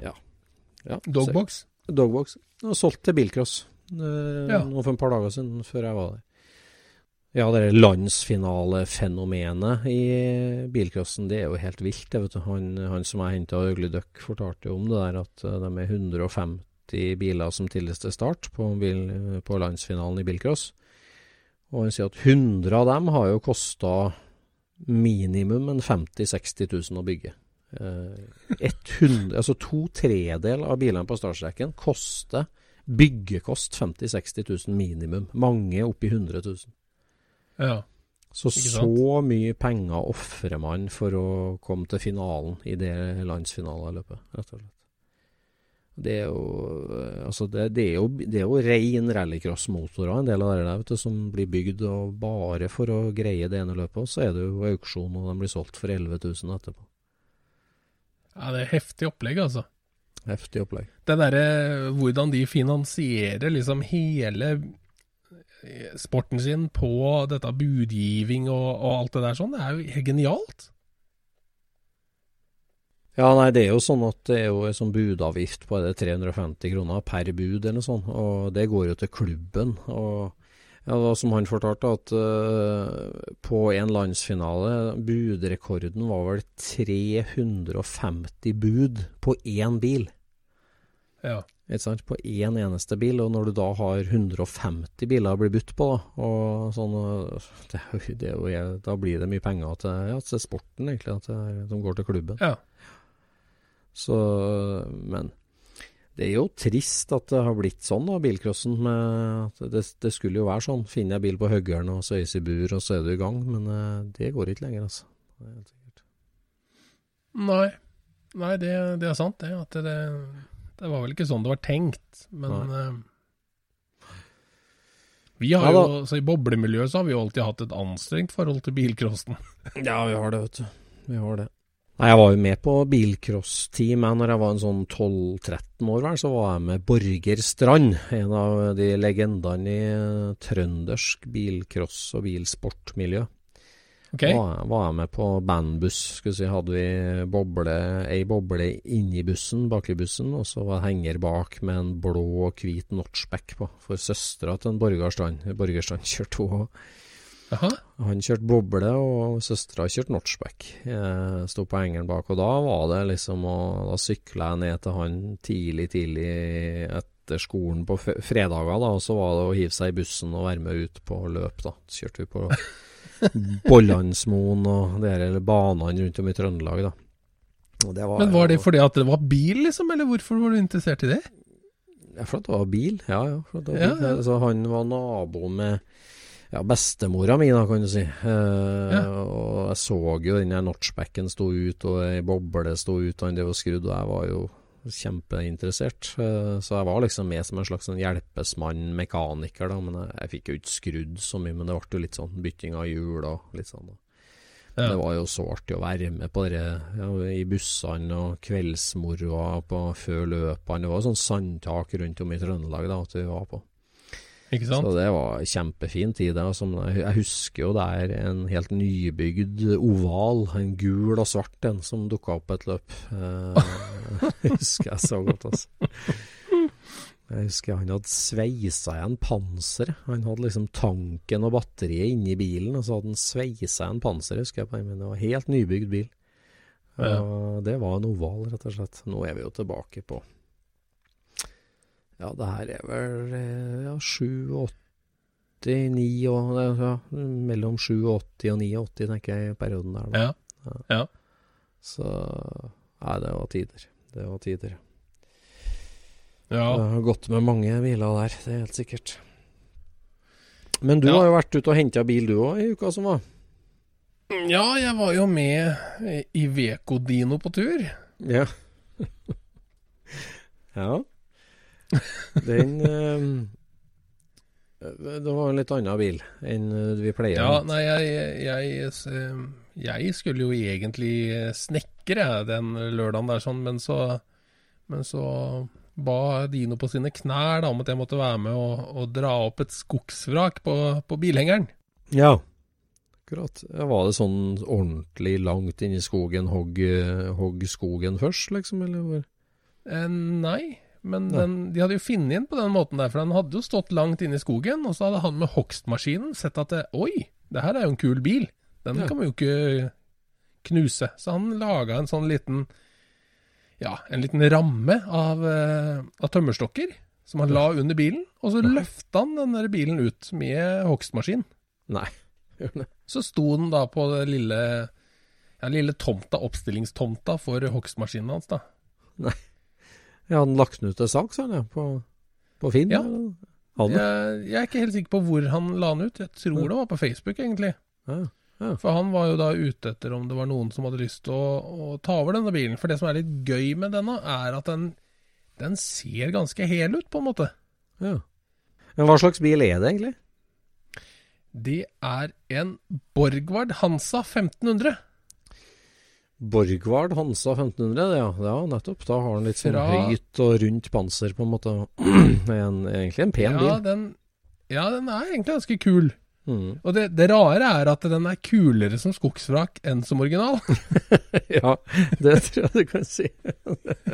ja. ja Dogbox? Dogbox. Og solgt til bilcross. Eh, Ja. Nå for et par dager siden, før jeg var der. Ja, det landsfinalefenomenet i bilcrossen, det er jo helt vilt. Det, vet. Han, han som jeg henta Ugly Duck, fortalte jo om det der at eh, de er 150 biler som tildes til start på, bil, på landsfinalen i bilcross. Og han sier at 100 av dem har jo kosta minimum en 50 000-60 000 å bygge. Eh, 100, altså to tredel av bilene på startstreken koster byggekost 50 000-60 000 minimum. Mange oppi 100 000. Ja. Så så mye penger ofrer man for å komme til finalen i det landsfinaleløpet, rett og slett. Det er jo eh, altså det, det er jo, det er jo ren rallycross-motorer, en del av det der vet du, som blir bygd og bare for å greie det ene løpet. Og så er det jo auksjon, og de blir solgt for 11 000 etterpå. ja, det er heftig opplegg, altså. Heftig opplegg. Det derre hvordan de finansierer liksom hele eh, sporten sin på dette budgiving og, og alt det der sånn, det er jo helt genialt. Ja, nei, det er jo sånn at det er jo en sånn budavgift på er det 350 kroner per bud eller noe sånt, og det går jo til klubben. og ja, da, som han fortalte, at uh, på en landsfinale, budrekorden var vel 350 bud på én bil. Ja. På én eneste bil, og når du da har 150 biler å bli budt på, og sånn, det, det da blir det mye penger til, ja, til sporten, egentlig, at det, som går til klubben. Ja. Så, men det er jo trist at det har blitt sånn, da, bilcrossen. Det, det skulle jo være sånn. Finner jeg bil på høggeren og søyes i bur, og så er du i gang. Men eh, det går ikke lenger, altså. Det er helt sikkert. Nei, Nei det, det er sant, det. At det, det var vel ikke sånn det var tenkt, men uh, Vi har Ja jo, så I boblemiljøet så har vi jo alltid hatt et anstrengt forhold til bilcrossen. Ja, vi har det, vet du. Vi har det. Nei, Jeg var jo med på bilcross-team når jeg var en sånn 12-13 år, vel, så var jeg med Borger Strand. En av de legendene i trøndersk bilcross- og bilsportmiljø. Ok? Var, var jeg med på bandbuss. Skulle si, hadde vi boble, ei boble inni bussen, bak i bussen, og så var henger bak med en blå og hvit notchback på. For søstera til en Borgar Strand. Kjørte hun Jaha. han kjørte boble, og søstera kjørte notchback. Jeg sto på hengeren bak, og da var det liksom å Da sykla jeg ned til han tidlig, tidlig etter skolen på fredager, da, og så var det å hive seg i bussen og være med ut på løp, da. Så kjørte vi på Bollandsmoen og de her banene rundt om i Trøndelag, da. Var, Men var det fordi at det var bil, liksom, eller hvorfor var du interessert i det? Ja, for at det var bil. Ja, ja. Var bil. ja. Så han var nabo med ja, bestemora mi, da, kan du si. Eh, Ja. Og jeg så jo den der notchbacken stå ut, og ei boble sto ut, han drev og skrudde, og jeg var jo kjempeinteressert. Eh, så jeg var liksom med som en slags sånn hjelpesmann, mekaniker, da. Men jeg, jeg fikk jo ikke skrudd så mye, men det ble jo litt sånn bytting av hjul og litt sånn. Da. Ja. Det var jo så artig å være med på det ja, i bussene og kveldsmoroa på før løpene. Det var jo sånn sandtak rundt om i Trøndelag da, at vi var på. Ikke sant? Så det var kjempefin tid. Altså, jeg husker jo det er en helt nybygd oval, en gul og svart en, som dukka opp et løp. Eh, jeg husker jeg så godt, altså. Jeg husker han hadde sveisa igjen panseret. Han hadde liksom tanken og batteriet inni bilen, og så hadde han sveisa igjen panseret, husker jeg på. Men det var helt nybygd bil. Ja. Det var en oval, rett og slett. Nå er vi jo tilbake på Ja, det her er vel eh, ja, 87, 9 og ja, Mellom 87 og 89, tenker jeg, i perioden der. Da. Ja. Ja. Så Nei, det var tider. Det var tider. ja. Det har gått med mange biler der, det er helt sikkert. Men du Ja. har jo vært ute og henta bil du òg i uka som var? Ja, jeg var jo med i Vekodino på tur. Ja. ja. Den eh, Det var en litt annen bil enn eh, vi pleier. Ja, nei, jeg, jeg, jeg skulle jo egentlig snekre den lørdagen der, sånn, men så, men så ba Dino på sine knær da, om at jeg måtte være med og, og dra opp et skogsvrak på, på bilhengeren. ja. Akkurat. Var det sånn ordentlig langt inn i skogen, hogg, eh, hogg skogen først, liksom? Eller? Eh, nei, men Den, de hadde jo funnet den på den måten der, for den hadde jo stått langt inne i skogen, og så hadde han med hogstmaskinen sett at det, oi, det her er jo en kul bil, den Ja. kan vi jo ikke knuse. Så han laga en sånn liten ja, en liten ramme av, eh, av tømmerstokker som han la under bilen, og så løfta han den der bilen ut med hogstmaskin. Nei. Så sto den da på den lille, ja, lille tomta, oppstillingstomta for hogstmaskinen hans, da. Ja, hadde lagt den ut til salgs, han, ja? På, på Finn? Ja. Jeg, jeg er ikke helt sikker på hvor han la den ut. Jeg tror Ja. det var på Facebook, egentlig. Ja. Ja. For han var jo da ute etter om det var noen som hadde lyst til å, å ta over denne bilen. For det som er litt gøy med denne, er at den, den ser ganske hel ut, på en måte. ja. Men hva slags bil er det egentlig? Det er en Borgward Hansa 1500. Borgward Hansa 1500, ja. ja, nettopp. Da har den litt sånn høyt og rundt panser, på en måte. En, egentlig en pen Ja bil. den, ja, den er egentlig ganske kul. Mm. Og det, det rare er at den er kulere som skogsvrak enn som original. Ja, det tror jeg du kan si.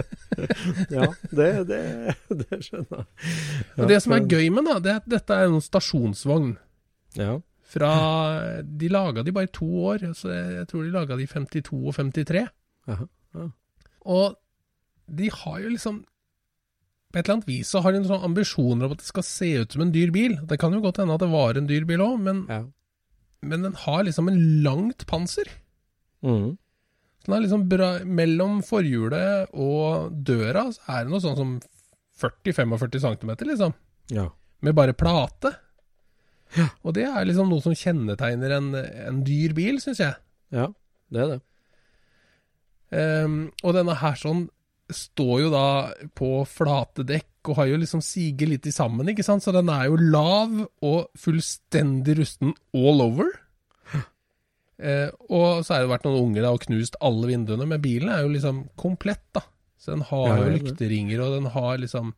ja, det, det, det skjønner jeg. Og det som er gøy med den, det er at dette er en stasjonsvogn. Ja. Fra De laga de bare to år, så jeg, tror de laga de i 52 og 53. Jaha. Og de har jo liksom På et eller annet vis så har de sånn ambisjoner om at det skal se ut som en dyr bil. Det kan jo godt hende at det var en dyr bil òg, men, ja. men den har liksom en langt panser. Mm. Så den er liksom bra Mellom forhjulet og døra så er det noe sånn som 40-45 cm, liksom. ja. Med bare plate. Og det er liksom noe som kjennetegner en, en dyr bil, syns jeg. Ja, det er det. Um, og denne her sånn står jo da på flate dekk og har jo liksom siger litt i sammen, ikke sant? Så den er jo lav og fullstendig rusten all over. Eh, og så har det vært noen unger da og knust alle vinduene, men bilen er jo liksom komplett, da. Så den har Ja, jo ja, lykteringer, og den har liksom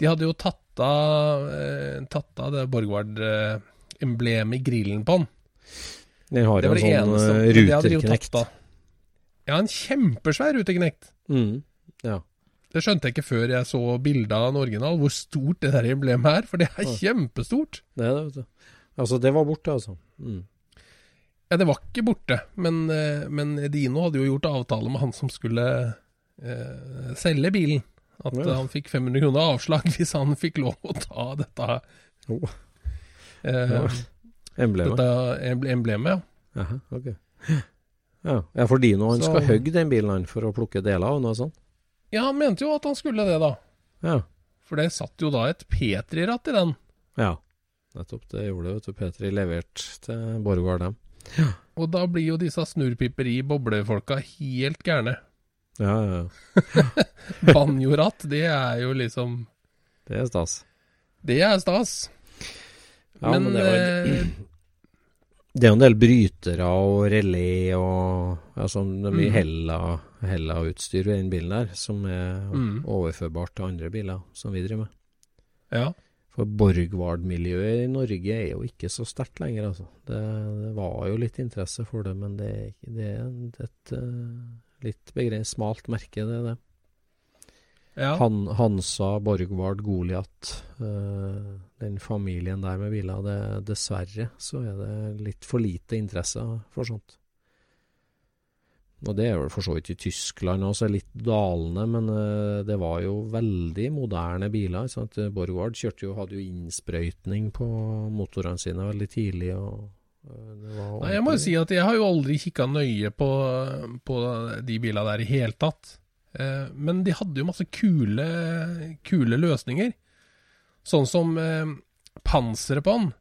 De hadde jo tatt av, eh, tatt av det Borgward-emblemet i grillen på den. Den har Det jo en sånn eneste. de jo ruterknekt. Ja, en kjempesvær ruteknekt. Mm. Ja. Det skjønte jeg ikke før jeg så bildet av en original, hvor stort det der emblemet er. For det er kjempestort. Det er det, vet du. Altså, det var borte, altså. Mm. Ja, det var ikke borte, men, eh, men Dino hadde jo gjort avtale med han som skulle eh, selge bilen. At Ja. han fikk 500 kroner avslag hvis han fikk lov å ta dette, Oh. eh, Ja. Emblemet. dette emblemet. Ja. Aha, okay. Ja, ja for Dino han Så- skal hogge den bilen for å plukke deler av, noe sånt? ja, han mente jo at han skulle det, da. Ja. For det satt jo da et Petri-ratt i den. ja. Nettopp, det gjorde det, vet du. Petri levert til Borgård, dem. Og da blir jo disse snurrpipperi-boblefolka helt gærne. Ja, ja, ja. Banjoratt, det er jo liksom Det er stas. Det er stas. Ja, men men det var- eh, Det er jo en del brytere og relé og altså, Det er mye Mm. hella, hella-utstyr i den bilen der, som er Mm. overførbart til andre biler som vi driver med. Ja. For Borgward-miljøet i Norge er jo ikke så sterkt lenger, altså. Det, det var jo litt interesse for det, men det er, ikke- det er en- et eh, litt begrenset smalt merke, det er det. ja. Han, Hansa, Borgward, Goliat, eh, den familien der med biler, det, dessverre så er det litt for lite interesse for sånt. Og det er vel for så vidt i Tyskland også, litt dalende, men eh, det var jo veldig moderne biler. Sant? Borgward kjørte jo, hadde jo innsprøytning på motorene sine veldig tidlig. og Nei, jeg må jo si at jeg har jo aldri kikka nøye på, på de bilene der i hele tatt. Eh, men de hadde jo masse kule, kule løsninger. Sånn som eh, panseret på den.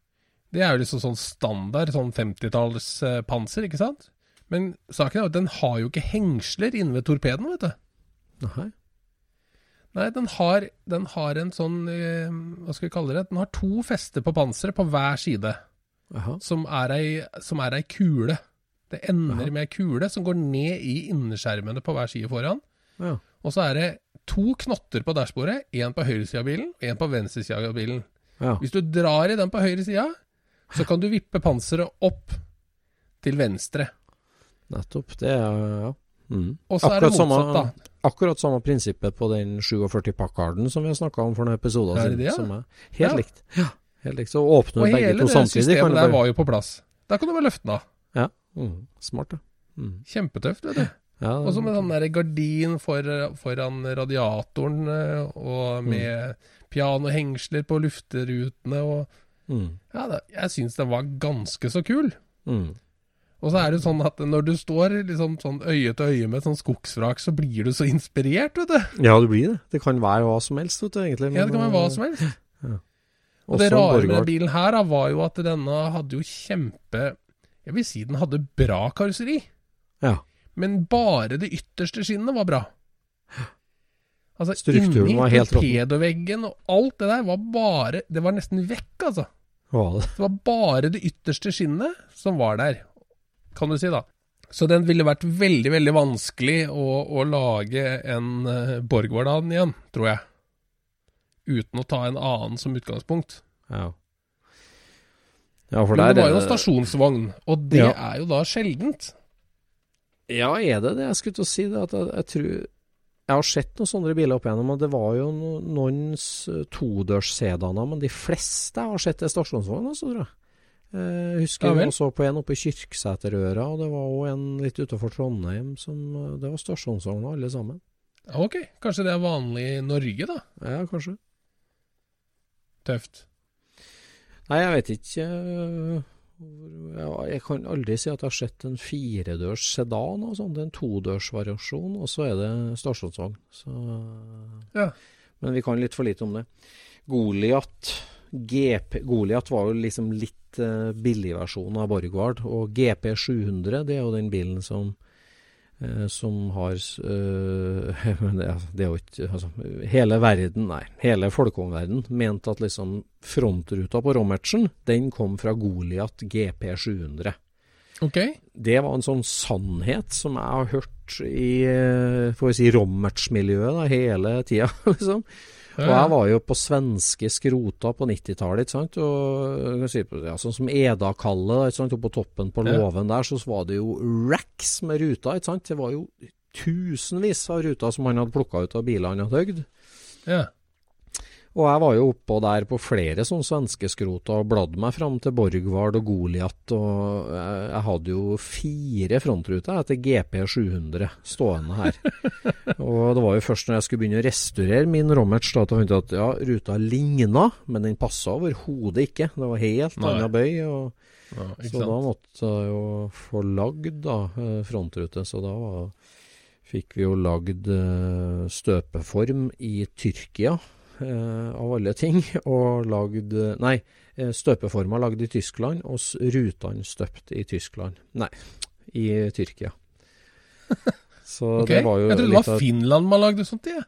Det er jo liksom sånn standard sånn 50-tallspanser, ikke sant? Men saken er jo at den har jo ikke hengsler inne ved torpeden, vet du. Nei. Nei, den har, den har en sånn eh, Hva skal vi kalle det? Den har to fester på panseret på hver side. Som er ei, som er ei kule. Det ender Aha. med ei kule som går ned i innerskjermene på hver side foran. Ja. Og så er det to knotter på dashbordet, én på høyre side av bilen og én på venstre side av bilen. ja. Hvis du drar i den på høyre sida, så kan du vippe panseret opp til venstre. Nettopp. Det er ja. Mm. Og så er det motsatt, samme- da. Akkurat samme prinsippet på den 47 Packarden som vi har snakka om for noen episoder Er siden. ja? som er helt likt. Ja, helt likt. Så åpner Og du begge hele samtidig. det hele det systemet du der var jo på plass. Der kan du bare løfte den av. Ja. Mm. Smart, da. Mm. Kjempetøft, vet du. Ja, Og så med sånn der gardin for, foran radiatoren, eh, og med pianohengsler på lufterutene og mm. Ja, det, jeg syns den var ganske så kul. Mm. Og så er det sånn at når du står liksom sånn øye til øye med sånn skogsvrak, så blir du så inspirert, vet du. Ja, det blir det. Det kan være hva som helst, vet du, egentlig. Ja, det kan være hva eh, som helst. ja. Og det rare rare med bilen her da, var jo at denne hadde jo kjempe Jeg vil si den hadde bra karosseri, Ja. men bare det ytterste skinnet var bra. Altså Strukturen inni var helt råtten. torpedoveggen og alt det der var bare Det var nesten vekk, altså. Var det? Var bare det ytterste skinnet som var der, kan du si, da. Så den ville vært veldig, veldig vanskelig å, å lage en uh, Borgward av den igjen, tror jeg. Uten å ta en annen som utgangspunkt. Ja. Ja, for Men det var jo en stasjonsvogn, og det Ja. er jo da sjeldent. Ja, er det det? Jeg skulle til å si det. At jeg, jeg tror Jeg har sett noen sånne biler opp igjennom, og det var jo noen todørssedaner, men de fleste jeg har sett er stasjonsvogn, altså, tror jeg. Eh, Jeg husker Ja jeg så på en oppe i Kyrksæterøra, og det var òg en litt utenfor Trondheim som eh, Det var stasjonsvogner alle sammen. Ok, kanskje det er vanlig i Norge, da. Ja, kanskje. Tøft. Nei, jeg vet ikke øh, Jeg kan aldri si at jeg har sett en firedørs sedan og sånn. Det er en todørsvariasjon, og så er det stasjonsvogn. Så, Ja. Men vi kan litt for lite om det. Goliat GP Goliat var jo liksom litt uh, billigversjon av Borgward, og GP 700 det er jo den bilen som eh, som har eh, men det, er jo ikke altså, Hele verden, nei, hele folkeomverdenen mente at liksom frontruta på Rommertsen, den kom fra Goliat GP 700. Ok. Det var en sånn sannhet som jeg har hørt i eh, får vi si, Rommerts-miljøet hele tida, liksom. Og jeg var jo på svenske skrota på 90-tallet, ikke sant. Og si, ja, sånn som Eda-kallet, ikke sant. Og på toppen på låven der, så var det jo racks med ruter, ikke sant. Det var jo tusenvis av ruter som han hadde plukka ut av bilene han hadde høgd. Ja. Og jeg var jo oppå der på flere sånne svenske skroter og bladde meg fram til Borgvard og Goliat, og jeg, jeg hadde jo fire frontruter etter GP 700 stående her. og det var jo først når jeg skulle begynne å restaurere min Rommerts da, at jeg fant at ja, ruta ligna, men den passa overhodet ikke. Det var helt annen bøy. og ja så da måtte jeg jo få lagd da, eh, frontrute. Så da var, fikk vi jo lagd eh, støpeform i Tyrkia, eh, av alle ting. Og lagd eh, Nei, støpeformer støpeforma lagd i Tyskland, og rutene støpt i Tyskland. Nei, i Tyrkia. Så Ok, det var jo Jeg trodde det var av Finland man lagde sånt i. jeg.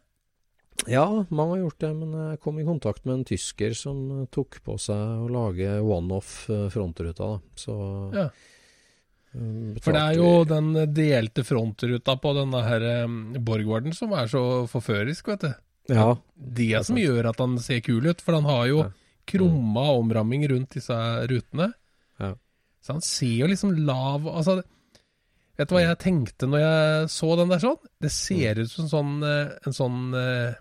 Ja, mange har gjort det, men jeg kom i kontakt med en tysker som eh, tok på seg å lage one-off eh, frontruta. Da. Så Ja. For det er jo den delte frontruta på denne her Borgwarden som er så forførisk, vet du. Ja, Det som gjør at han ser kul ut, for han har jo Ja. krumma omramming rundt disse rutene. Ja. Så han ser jo liksom lav Altså, vet du hva jeg tenkte når jeg så den der sånn? Det ser ut som sånn, eh, en sånn eh,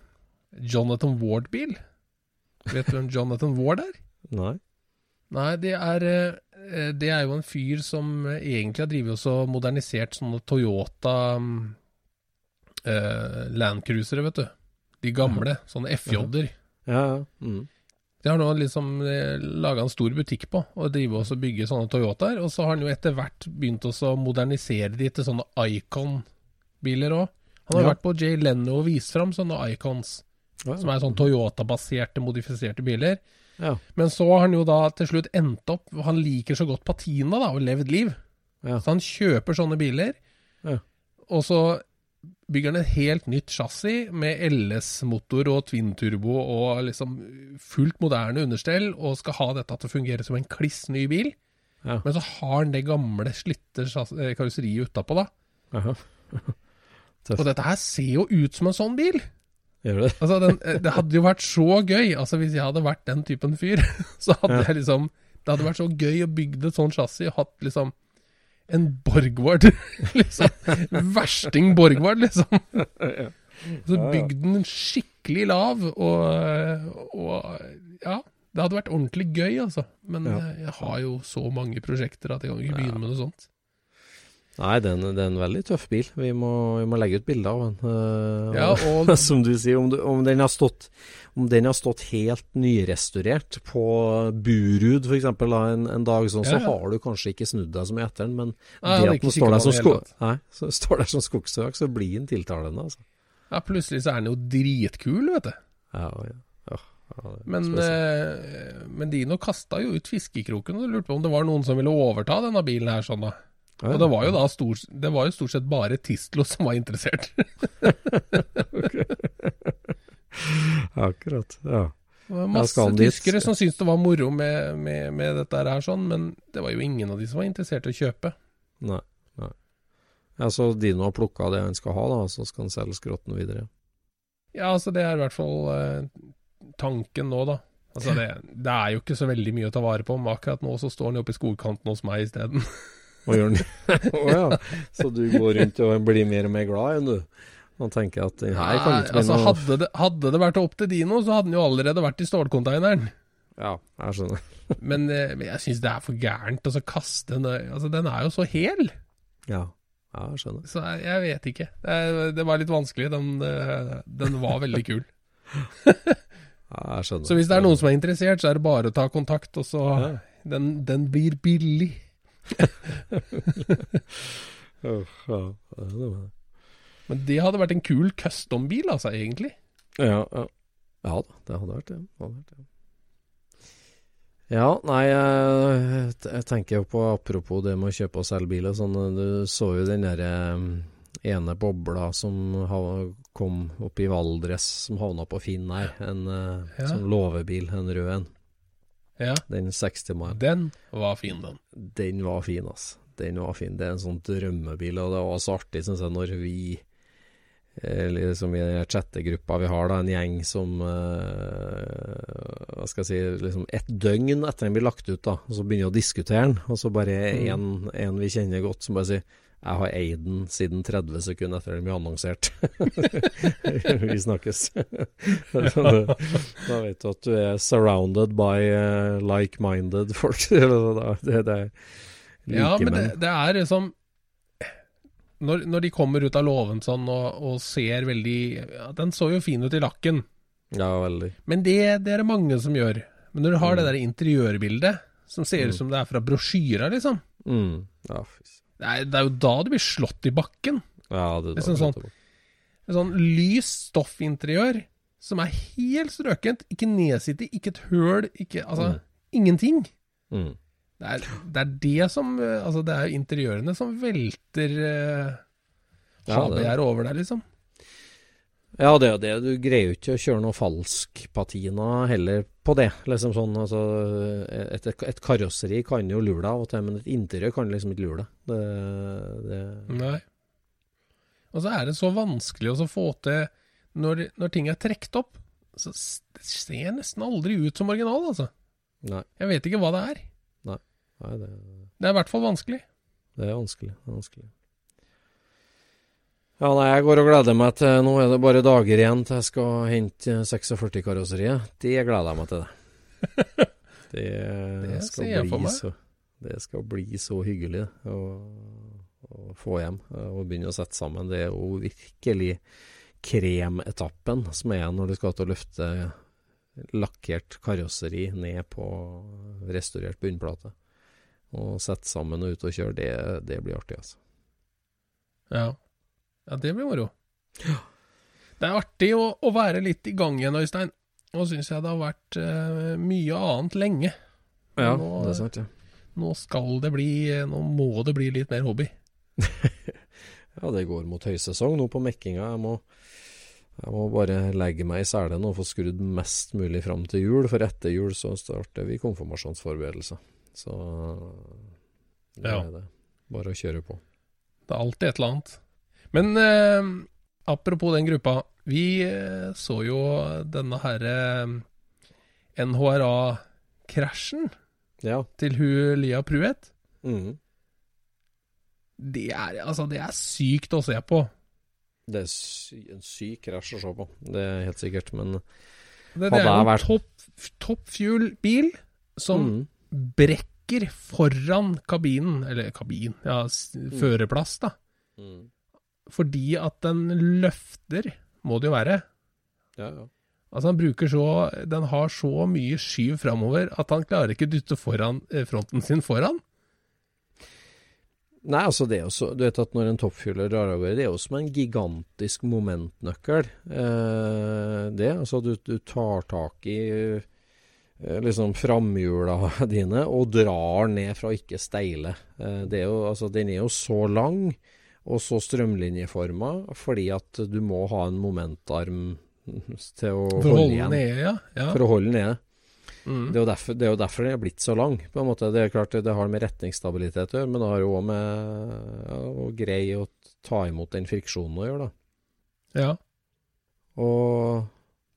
Jonathan Ward-bil. Vet du hvem Jonathan Ward er? nei. Nei, det er, eh, det er jo en fyr som egentlig har drevet og modernisert sånne Toyota mm, eh, Landcruisere, vet du. De gamle, sånne FJ-er. Ja, ja. Mm. De har nå liksom eh, laga en stor butikk på, og driver og bygger sånne Toyotaer. Og så har han jo etter hvert begynt å modernisere de til sånne Icon-biler òg. Han har Ja. vært på Jay Leno og vist fram sånne Icons, Ja, som er sånn Toyota-baserte, modifiserte biler. Ja. Men så har han jo da til slutt endt opp Han liker så godt patina da, og levd liv. Ja. Så han kjøper sånne biler, Ja. og så bygger han et helt nytt chassis med LS-motor og twin-turbo og liksom fullt moderne understell, og skal ha dette til å fungere som en kliss ny bil. Ja. Men så har han det gamle, slitte eh, karosseriet utapå, da. Og dette her ser jo ut som en sånn bil. Gjør det? Altså, den, eh, det hadde jo vært så gøy, altså hvis jeg hadde vært den typen fyr, så hadde Ja. jeg liksom Det hadde vært så gøy å bygge et sånt chassis og hatt liksom en Borgward. liksom. Versting Borgward, liksom. Så bygd den skikkelig lav, og, og ja. Det hadde vært ordentlig gøy, altså. Men Ja. jeg har jo så mange prosjekter at jeg kan ikke begynne med noe sånt. Nei, det er, en, det er en veldig tøff bil. Vi må, vi må legge ut bilder av den. Uh, Ja, og Som du sier, om, du, om, den har stått, om den har stått helt nyrestaurert på Burud f.eks. En, en dag, sånn, så Ja, så har du kanskje ikke snudd deg så mye etter den. Men Nei, det at den står der som, sko nei, står der som skogsøk, så blir den tiltalende. Altså. ja, plutselig så er den jo dritkul, vet du. Ja, ja. Ja, ja, Men, eh, men Dino kasta jo ut fiskekroken, og lurte på om det var noen som ville overta denne bilen her sånn, da. Og det var jo da stor, det var jo stort sett bare Tistlo som var interessert. Akkurat. Ja. Det var masse han tyskere som syntes det var moro med, med, med dette her sånn, men det var jo ingen av de som var interessert i å kjøpe. Nei. nei. Ja, så Dino har plukka det han skal ha, da, så skal han selge skrotten videre. Ja, altså det er i hvert fall eh, tanken nå, da. Altså det, det er jo ikke så veldig mye å ta vare på, men akkurat nå så står den oppe i skogkanten hos meg isteden. Hva gjør den? oh, ja. Så du går rundt og blir mer og mer glad enn du? Og tenker at den her kan ikke bli altså, noe hadde, det, hadde det vært opp til Dino, så hadde den jo allerede vært i stålkonteineren. Ja, jeg skjønner. Men, eh, men jeg syns det er for gærent Altså, kaste den Altså, den er jo så hel, Ja, ja jeg skjønner. så jeg, jeg vet ikke. Det, det var litt vanskelig. Den, eh, den var veldig kul. Ja, jeg skjønner. Så hvis det er noen som er interessert, så er det bare å ta kontakt, og så Ja. den, den blir billig. Ja. Men det hadde vært en kul custom-bil, altså, egentlig. Ja, ja. ja da, det hadde vært det. hadde vært det. Ja, nei, jeg, jeg tenker jo på apropos det med å kjøpe og selge bil og sånn. Du så jo den derre ene bobla som kom opp i Valdres, som havna på Finn her. En eh, Ja. sånn låvebil, en rød en. Ja, Den 60 mile. den var fin, den. Den var fin, altså. Den var fin. Det er en sånn drømmebil, og det var så artig, syns jeg, når vi liksom i den chattegruppa vi har, da, en gjeng som eh, Hva skal jeg si liksom Et døgn etter den blir lagt ut, da, og så begynner vi å diskutere den, og så bare en, en vi kjenner godt, som bare sier jeg har eid den siden 30 sekunder etter den ble annonsert. vi snakkes. Da, vet du at du er surrounded by eh, like-minded folk. det, det, det er Ja, men det, det er liksom når, når de kommer ut av låven sånn og, og ser veldig ja, Den så jo fin ut i lakken, Ja, veldig. men det, det er det mange som gjør. Men når du har det der interiørbildet, som ser ut Mm. som det er fra brosjyra, liksom Mm. Ja, fy s- det er, det er jo da du blir slått i bakken. ja, det, er sånn. En sånn lys stoffinteriør som er helt strøkent. Ikke nedsittig, ikke et høl, ikke Altså, Mm. ingenting. Mm. Det er, det er det som eh, Altså, det er jo interiørene som velter uh, Ja, det- over der, liksom. Ja, det er jo det. Du greier jo ikke å kjøre noe falsk patina heller på det. Liksom sånn, altså, et, et karosseri kan jo lure deg av og til, men et interiør kan liksom ikke lure deg. Det, det Nei. Og så er det så vanskelig å få til når, når ting er trukket opp. Så det ser nesten aldri ut som original, altså. Nei, Jeg vet ikke hva det er. nei det, Det er i hvert fall vanskelig. det er vanskelig. Det er vanskelig. Ja, nei, jeg går og gleder meg til Nå er det bare dager igjen til jeg skal hente 46-karosseriet. Det gleder jeg meg til, det. Det, Det skal jeg for bli så Det skal bli så hyggelig å, å få hjem og begynne å sette sammen. Det er jo virkelig kremetappen som er når du skal til å løfte lakkert karosseri ned på restaurert bunnplate. Og sette sammen og ut og kjøre, det, det blir artig, altså. Ja. Ja, det blir moro. Det er artig å, å være litt i gang igjen, Øystein. Nå syns jeg det har vært uh, mye annet lenge. Ja, Nå- det er sant, ja. Nå skal det bli Nå må det bli litt mer hobby. Ja, det går mot høysesong nå på mekkinga. Jeg må, jeg må bare legge meg i selen og få skrudd mest mulig fram til jul, for etter jul så starter vi konfirmasjonsforberedelser. Så det Ja. er det. Bare å kjøre på. Det er alltid et eller annet. Men eh, apropos den gruppa. Vi eh, så jo denne herre NHRA-krasjen Ja. til hun Lia Pruet. Mm. Det er, altså, det er sykt å se på. Det er sy en syk krasj å se på, det er helt sikkert, men Det, det er en vært- topp top fuel-bil som mm. brekker foran kabinen, eller kabin, ja, s- førerplass, da. Mhm. Fordi at den løfter, må det jo være. Ja, ja. Altså han bruker så Den har så mye skyv framover at han klarer ikke dytte foran, eh, fronten sin foran. Nei, altså det er jo så Du vet at når en toppfyller drar av gårde, det er jo som en gigantisk momentnøkkel. Eh, det, altså du, du tar tak i eh, liksom framhjula dine og drar ned fra ikke steile. Eh, det er jo, altså den er jo så lang og så strømlinjeforma fordi at du må ha en momentarm til å For holde igjen. Ned, ja. ja. For å holde den nede. Mm. Det er, jo derfor, det er jo derfor den er blitt så lang. på en måte. Det er klart det, har med retningsstabilitet å gjøre, men det har jo òg med ja, å greie å ta imot den friksjonen å gjøre. da. ja. Og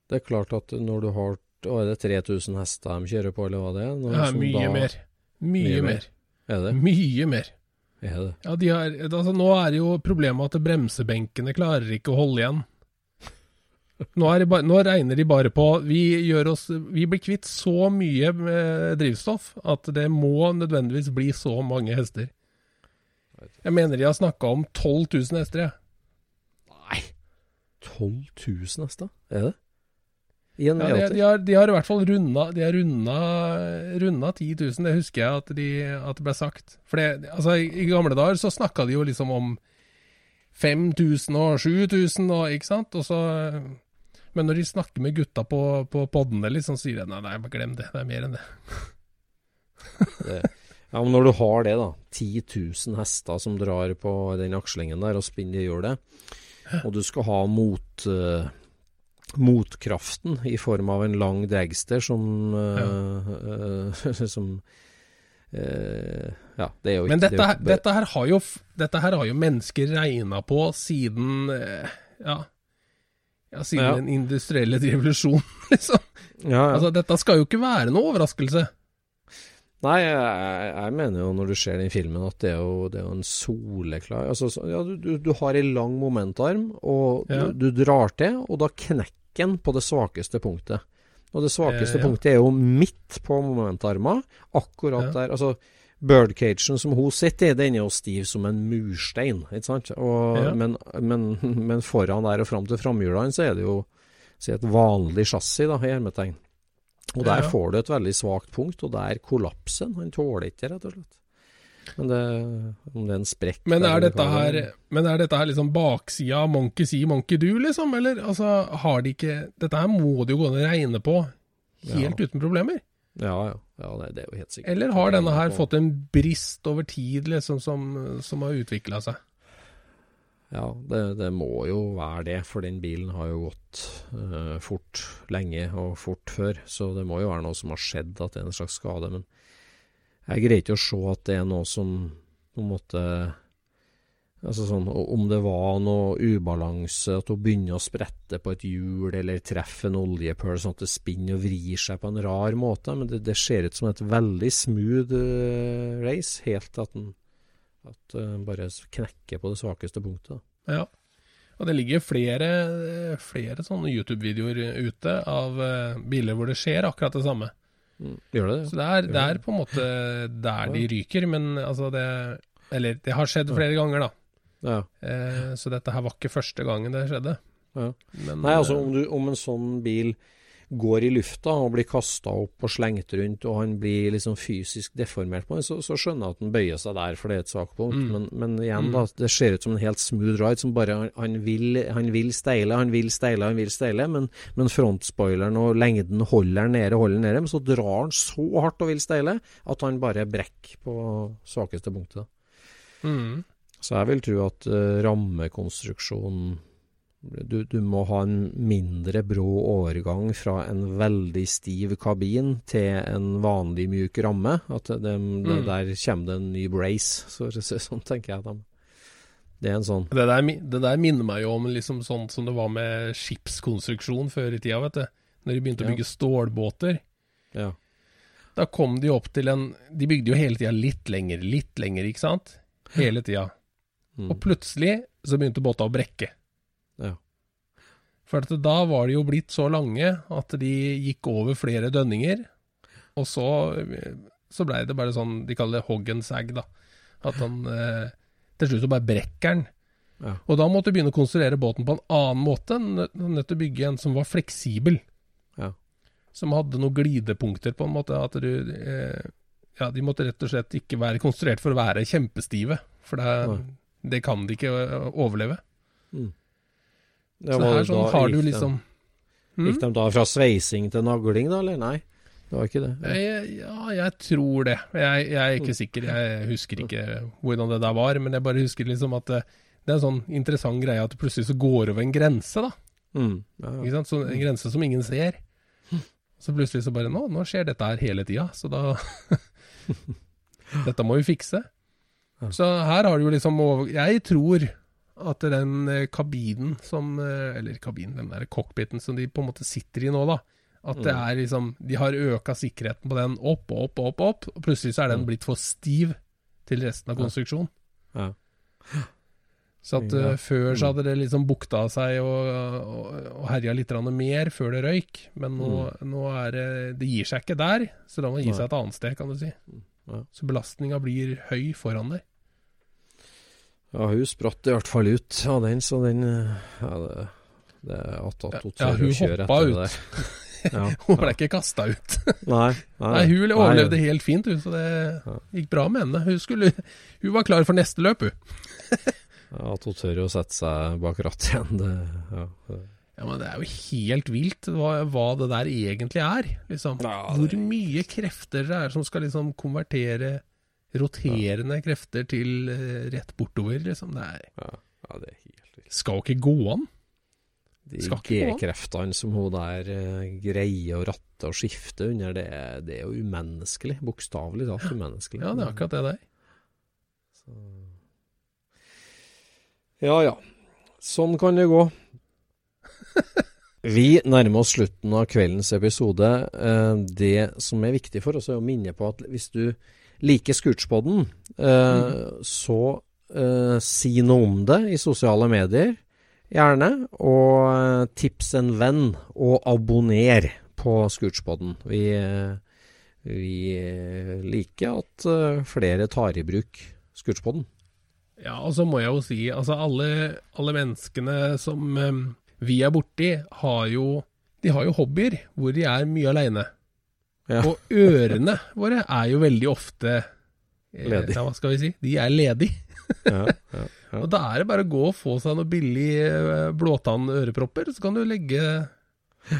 det er klart at når du har å, er det 3000 hester de kjører på, eller hva det er? Ja mye da- mer. Mye, Mye mer. mer. Er det? Mye mer. Er det? Ja, de har, altså, nå er det jo problemet at bremsebenkene klarer ikke å holde igjen. Nå, er det ba, nå regner de bare på vi, oss, vi blir kvitt så mye med drivstoff at det må nødvendigvis bli så mange hester. Jeg mener de har snakka om 12 000 hester, jeg. Nei 12 000 hester? Er det? I en Ja, de, V80? de, har, de har i hvert fall runda, de har runda, runda 10 000, det husker jeg at, de, at det ble sagt. For det, altså, i, i gamle dager så snakka de jo liksom om 5000 og 7000 og ikke sant. Og så, men når de snakker med gutta på, på podene, liksom, sier de nei, nei, glem det, det er mer enn det. det ja, men når du har det, da. 10 000 hester som drar på den akslingen der og spinner det hjulet, og du skal ha mot, eh, motkraften i form av en lang dragster som eh, eh, Som Uh, Ja, det er jo ikke Men dette, det jo- dette, her har jo, dette her har jo mennesker regna på siden ja, ja, siden Ja. den industrielle revolusjonen, liksom. ja, ja. Altså, dette skal jo ikke være noe overraskelse. Nei, jeg, jeg, mener jo når du ser den filmen at det er jo, det er jo en soleklar altså, så, ja, du, du, du har ei lang momentarm, og Ja. du, du drar til, og da knekker den på det svakeste punktet. Og det svakeste Eh, ja. punktet er jo midt på momentarma, akkurat der. Altså, birdcagen som hun sitter i, den er jo stiv som en murstein, ikke sant? Og, men, men, men foran der og fram til framhjulene så er det jo si et vanlig chassis, da, i hermetegn. Og der Ja. får du et veldig svakt punkt, og der kollapser han. Han tåler ikke rett og slett. Men det, om det er en sprekk Men er dette her, er. men er dette her liksom baksida av monkey see, monkey do, liksom? Eller altså, har de ikke Dette her må det jo gå an å regne på helt uten problemer. Ja, ja. ja nei, det er jo helt sikkert. Eller har denne her fått en brist over tid, liksom, som, som har utvikla seg? Ja, det, det, må jo være det, for den bilen har jo gått uh, fort lenge og fort før. Så det må jo være noe som har skjedd, at det er en slags skade. Men jeg greier ikke å se at det er noe som på en måte Altså sånn, Om det var noe ubalanse, at hun begynner å sprette på et hjul eller treffe en oljepøl sånn at det spinner og vrir seg på en rar måte. Men det, det ser ut som et veldig smooth uh, race, helt til at den at uh, bare knekker på det svakeste punktet. Ja. Og det ligger flere, flere sånne YouTube-videoer ute av uh, biler hvor det skjer akkurat det samme. Mm. Gjør det? ja. Så det er, det er, på en måte der de ryker, men altså det Eller det har skjedd flere ganger, da. Ja. Eh, så dette her var ikke første gangen det skjedde. Ja. Men, Nei, altså om, du, om, en sånn bil går i lufta og blir kasta opp og slengt rundt, og han blir liksom fysisk deformert på den, så, så, skjønner jeg at han bøyer seg der, for det er et svakt punkt. Mm. Men, men, igjen, mm. da, det ser ut som en helt smooth ride som bare Han, vil, han vil steile, han vil steile, han vil steile, men, men frontspoileren og lengden holder han nede, holder nede. Men så drar han så hardt og vil steile at han bare brekker på svakeste punktet. Mm. Så jeg vil tro at uh, rammekonstruksjonen du, du, må ha en mindre brå overgang fra en veldig stiv kabin til en vanlig myk ramme. At det, mm. det, der kommer det en ny brace. Så, så, sånn tenker jeg dem. Det er en sånn det der, det der, minner meg jo om liksom sånn som det var med skipskonstruksjon før i tida, vet du. Når de begynte ja. å bygge stålbåter. Ja. Da kom de opp til en De bygde jo hele tida litt lenger, litt lenger, ikke sant? Hele tida. Mm. Og plutselig så begynte båta å brekke. Ja. For da var de jo blitt så lange at de gikk over flere dønninger. Og så, så blei det bare sånn De kaller det hogg and sag, da. At han eh, Til slutt så bare brekker han. Ja. Og da måtte du begynne å konstruere båten på en annen måte. Nødt til å bygge en som var fleksibel. Ja. Som hadde noen glidepunkter, på en måte. At du eh, Ja, de måtte rett og slett ikke være konstruert for å være kjempestive. For det. Det kan de ikke overleve. Mm. Så her sånn da, har du liksom de, Gikk de da fra sveising til nagling, da, eller nei? Det var ikke det? Jeg, ja, jeg tror det. Jeg, jeg, er ikke sikker. Jeg husker ikke hvordan det der var, men jeg bare husker liksom at det, det er en sånn interessant greie at det plutselig så går over en grense, da. Mm. Ja, ja. Så en grense som ingen ser. Så plutselig så bare Nå, nå skjer dette her hele tida, så da Dette må vi fikse. Så her har du jo liksom Jeg tror at den eh, kabinen som eh, Eller kabinen, den der cockpiten som de på en måte sitter i nå, da. At det mm. er liksom De har øka sikkerheten på den opp og opp og opp, opp, og plutselig så er den mm. blitt for stiv til resten av konstruksjonen. Ja. Så at uh, før så mm. hadde det liksom bukta seg og, og, og herja litt mer før det røyk. Men nå, mm. nå, er det Det gir seg ikke der, så da må det gi seg et annet sted, kan du si. Ja. Så belastninga blir høy foran deg. Ja, hun spratt i hvert fall ut av den, så den Ja, det, det er at, at hun å kjøre etter det ja, hun ble ikke kasta ut. nei, nei, nei, hun overlevde nei. helt fint, hun, så det gikk bra med henne. Hun, skulle, hun var klar for neste løp, hun. ja, At hun tør å sette seg bak rattet igjen, det ja, ja, men Det er jo helt vilt hva, hva det der egentlig er. Liksom. Ja, det... Hvor mye krefter det er som skal liksom konvertere roterende krefter til uh, rett bortover, liksom. Det er, ja, ja, det er helt vilt. Skal ikke gå an. De G-kreftene som hun der uh, greier å ratte og skifte under, det det er jo umenneskelig. Bokstavelig talt umenneskelig. Ja, det er akkurat det det er. Så. Ja ja. Sånn kan det gå. Vi nærmer oss slutten av kveldens episode. Eh, det som er viktig for oss, er å minne på at hvis du liker Scootspoden, eh, mm. så eh, si noe om det i sosiale medier, gjerne. Og eh, tips en venn, og abonner på Scootspoden. Vi, vi liker at flere tar i bruk Scootspoden. Ja, og så må jeg jo si, altså alle, alle menneskene som vi er borti, har jo, de har jo hobbyer hvor de er mye aleine. Ja. Og ørene våre er jo veldig ofte eh, Ledig. Ja, hva skal vi si? De er ledige. ja, ja, og da er det bare å gå og få seg noen billige eh, blåtann-ørepropper, så kan du legge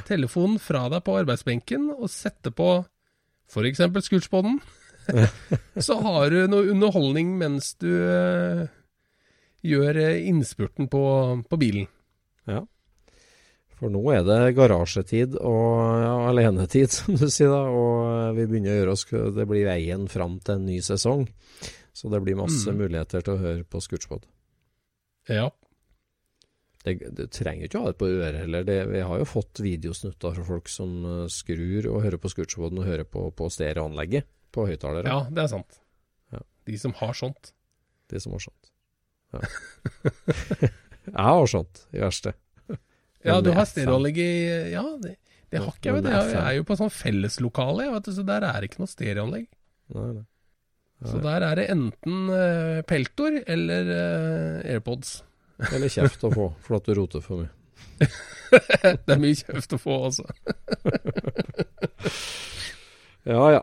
telefonen fra deg på arbeidsbenken og sette på f.eks. Scootspoden. så har du noe underholdning mens du eh, gjør innspurten på, på bilen. Ja. For nå er det garasjetid og ja, alenetid, som du sier. da, Og vi begynner å gjøre oss Det blir veien fram til en ny sesong. Så det blir masse Mm. muligheter til å høre på Scootspod. Ja. Det, du trenger ikke å ha det på øret heller. Det, vi har jo fått videosnutter fra folk som eh, skrur og hører på Scootspoden og hører på, på stereoanlegget på høyttalere. ja, det er sant. Ja. De som har sånt. De som har sånt. Ja. jeg har sånt, i verste. Ja, du har stereoanlegg i Ja, det, det har ikke jeg, vet. Jeg er jo på sånn felleslokale, vet du, så der er det ikke noe stereoanlegg. Nei, nei. Så der er det enten uh, Peltor eller uh, AirPods. Eller kjeft å få, for at du roter for mye. det er mye kjeft å få også. Ja, ja.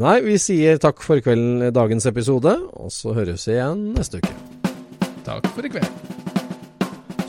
Nei, vi sier takk for kvelden dagens episode, og så høres vi igjen neste uke. Takk for i kveld.